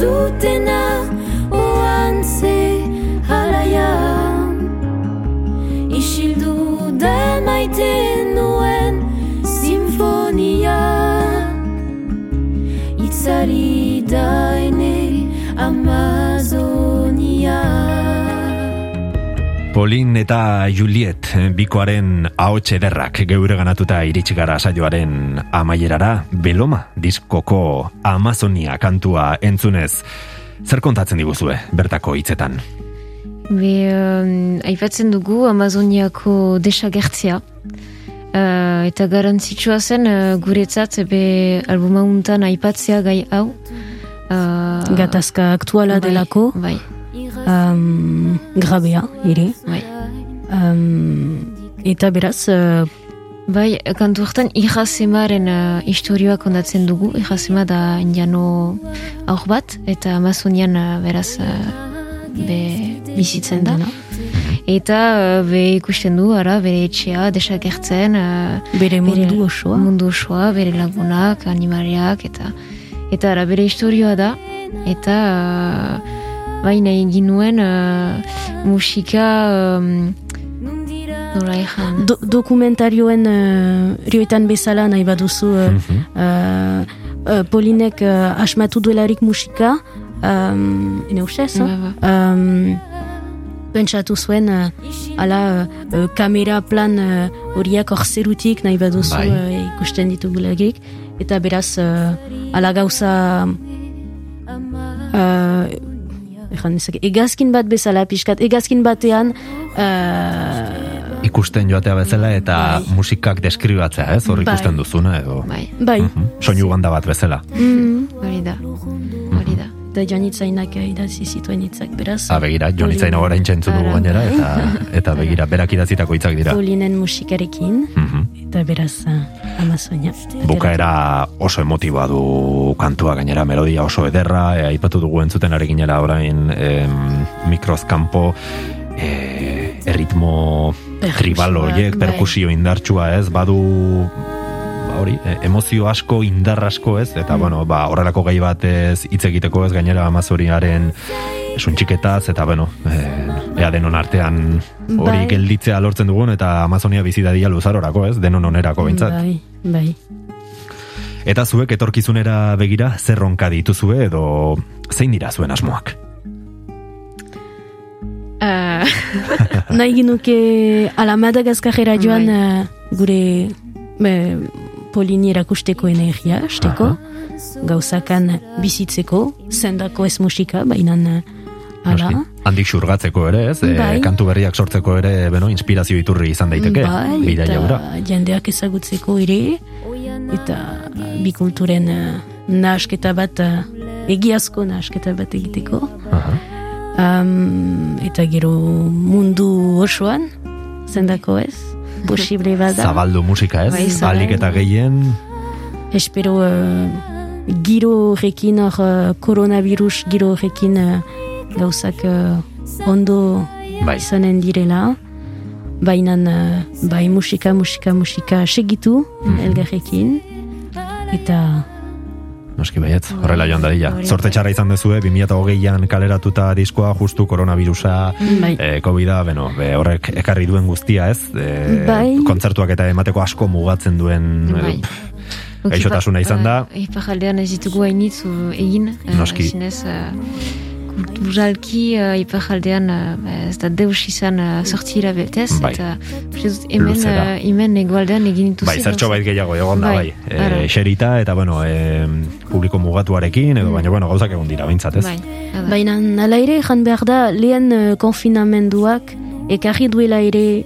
Speaker 2: Apaintzen
Speaker 1: Polin eta Juliet bikoaren ahots ederrak geure ganatuta iritsi gara saioaren amaierara Beloma diskoko Amazonia kantua entzunez. Zer kontatzen diguzue bertako hitzetan?
Speaker 4: Be, um, aipatzen dugu Amazoniako desagertzea. Uh, eta garantzitsua zen uh, guretzat be albuma untan aipatzea gai hau. Uh,
Speaker 3: Gatazka aktuala
Speaker 4: bai,
Speaker 3: delako,
Speaker 4: Bai,
Speaker 3: um, grabea, ere.
Speaker 4: bai.
Speaker 3: Um, eta beraz, uh,
Speaker 4: Bai, kantu hortan Irazemaren uh, historioa kondatzen dugu. Irazema da indiano aur bat, eta Amazonian uh, beraz be bizitzen da.
Speaker 3: dena.
Speaker 4: Eta uh, be ikusten du, ara, bere etxea, desagertzen, uh,
Speaker 3: Bere mundu osoa.
Speaker 4: mundu osoa, bere lagunak, animariak, eta eta ara, bere historioa da, eta baina egin nuen uh, musika um, nola ejan,
Speaker 3: Do, dokumentarioen uh, rioetan bezala nahi baduzu uh,
Speaker 1: Mhm.
Speaker 3: uh, uh, Polinek uh, asmatu duelarik musika um, ene ustez
Speaker 4: Ba, ba.
Speaker 3: um, pentsatu zuen uh, ala uh, uh, kamera plan uh, horiak hor zerutik nahi baduzu
Speaker 1: Bai.
Speaker 3: uh, ikusten ditugulagik eta beraz uh, ala gauza uh, Egan egazkin bat bezala pixkat, egazkin batean uh,
Speaker 1: Ikusten joatea bezala eta musikak deskribatzea, ez? Hor
Speaker 3: Bai.
Speaker 1: ikusten duzuna edo.
Speaker 4: bai,
Speaker 3: bai,
Speaker 1: Mhm. Soinu banda bat bezala.
Speaker 3: mm,
Speaker 4: da, hori da.
Speaker 3: Eta jonitzainak idatzi zituen hitzak, beraz.
Speaker 1: Ha, begira, jonitzain
Speaker 3: Polin-
Speaker 1: orain txentzun dugu gainera, eta, <laughs> eta begira, berak idatzitako hitzak dira.
Speaker 3: Polinen musikarekin,
Speaker 1: Mhm.
Speaker 3: eta beraz uh, Amazonia.
Speaker 1: Bukaera oso emotiboa du kantua gainera, melodia oso ederra, e, aipatu dugu entzuten ari ginela orain em, mikroz kanpo, e, erritmo
Speaker 3: Perkusioak,
Speaker 1: tribal horiek,
Speaker 3: bai.
Speaker 1: perkusio indartsua ez, badu ba hori, e, emozio asko, indar asko ez, eta
Speaker 3: Mm.
Speaker 1: bueno, ba, horrelako gai batez hitz egiteko ez, gainera amazoriaren suntxiketaz, eta bueno, e, ea denon artean hori
Speaker 3: Bai.
Speaker 1: gelditzea lortzen dugun, eta Amazonia bizi dadia luzarorako ez, denon onerako behintzat.
Speaker 3: Bai, bai.
Speaker 1: Eta zuek etorkizunera begira zer ronka dituzue edo zein dira zuen asmoak?
Speaker 4: Uh, <laughs>
Speaker 3: Nahi ginuke ala Madagaskarera joan eh, gure be, polini erakusteko energia, esteko, gauzakan bizitzeko, zendako ez musika, baina eh, ala.
Speaker 1: Handik xurgatzeko ere, ez? E,
Speaker 3: Bai.
Speaker 1: kantu berriak sortzeko ere, beno, inspirazio iturri izan daiteke,
Speaker 3: Bai,
Speaker 1: bida
Speaker 3: eta
Speaker 1: jaura.
Speaker 3: jendeak ezagutzeko ere, eta bikulturen uh, nahasketa bat, egiazko nahasketa bat egiteko.
Speaker 1: Aha.
Speaker 3: Um, eta gero mundu osoan, zendako ez, posible bada.
Speaker 1: Zabaldu musika, ez?
Speaker 3: Bai, zabaldu.
Speaker 1: Alik eta gehien,
Speaker 3: Espero uh, giro horrekin, hor uh, coronavirus giro horrekin uh, gauzak uh, ondo
Speaker 1: Bai.
Speaker 3: izanen direla. Baina uh, bai musika, musika, musika segitu
Speaker 1: Mhm.
Speaker 3: elgarrekin. Eta
Speaker 1: noski baiet, horrela joan dadila. Zorte txarra izan dezue, 2008an kaleratuta diskoa, justu koronavirusa,
Speaker 3: Bai.
Speaker 1: e, COVID-a, beno, be, horrek ekarri duen guztia, ez? E,
Speaker 3: Bai.
Speaker 1: Kontzertuak eta emateko asko mugatzen duen
Speaker 4: Bai.
Speaker 1: e, gaixotasuna izan da.
Speaker 4: Iparaldean ez ditugu hainitz egin. eh,
Speaker 1: Noski.
Speaker 4: Zinez, uh, kulturalki uh, iparaldean uh, ez da deus izan uh, sortira betez.
Speaker 1: Bai.
Speaker 4: Eta dut hemen, uh, hemen egualdean egin dituzi.
Speaker 1: Bai, zertxo bait gehiago egon da, bai.
Speaker 4: Bai.
Speaker 1: E, xerita, eta, bueno, e, publiko mugatuarekin, edo, baina, bueno, gauzak egon dira, bintzat, ez?
Speaker 4: Bai,
Speaker 3: baina ala ere jan behar da lehen uh, konfinamenduak ekarri duela ere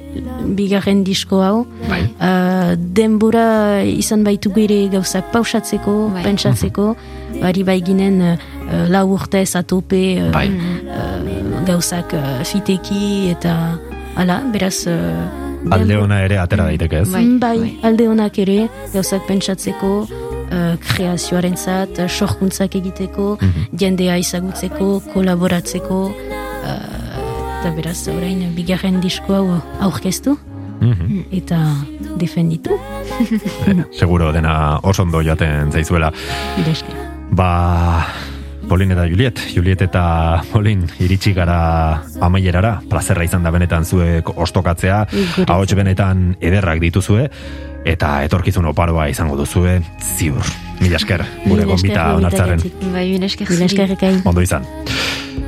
Speaker 3: bigarren disko hau.
Speaker 1: Bai.
Speaker 3: Uh, denbora izan baitugu ere gauzak pausatzeko,
Speaker 4: Bai.
Speaker 3: pentsatzeko, bari bai ginen uh, uh, lau urtez atope uh,
Speaker 1: Bai.
Speaker 3: uh, gauzak uh, fiteki eta ala, beraz uh,
Speaker 1: Alde ona ere atera daiteke, ez?
Speaker 4: Bai,
Speaker 3: bai,
Speaker 4: bai.
Speaker 3: alde honak ere gauzak pentsatzeko uh, kreazioaren zat, uh, sorkuntzak egiteko,
Speaker 1: Mhm.
Speaker 3: jendea izagutzeko, kolaboratzeko uh, eta beraz orain bigarren disko hau aurkeztu
Speaker 1: Mhm.
Speaker 3: eta defenditu
Speaker 1: Seguro dena oso ondo joaten zaizuela. Ba, Polin eta Juliet, Juliet eta Polin iritsi gara amaierara, plazerra izan da benetan zuek ostokatzea, ahots benetan ederrak dituzue, eta etorkizun oparoa izango duzue, ziur. Mila esker, gure gombita onartzaren.
Speaker 4: Bai, mila esker
Speaker 3: Mila esker.
Speaker 1: Ondo izan.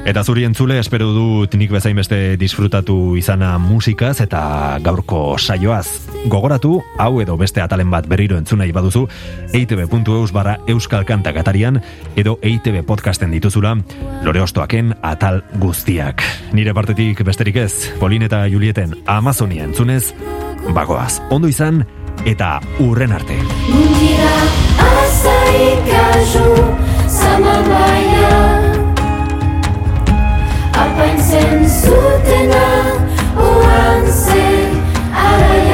Speaker 1: Eta zuri entzule, espero dut nik bezain beste disfrutatu izana musikaz eta gaurko saioaz. Gogoratu, hau edo beste atalen bat berriro entzunai baduzu, eitb.eus barra euskal kantak atarian, edo EITB podcasten dituzula, lore ostoaken atal guztiak. Nire partetik besterik ez, Polin eta Julieten Amazonia entzunez, bagoaz, ondo izan, eta urren arte.
Speaker 2: Mundira azaik azu, zamabaia, apaintzen zutena, oan zen, araia.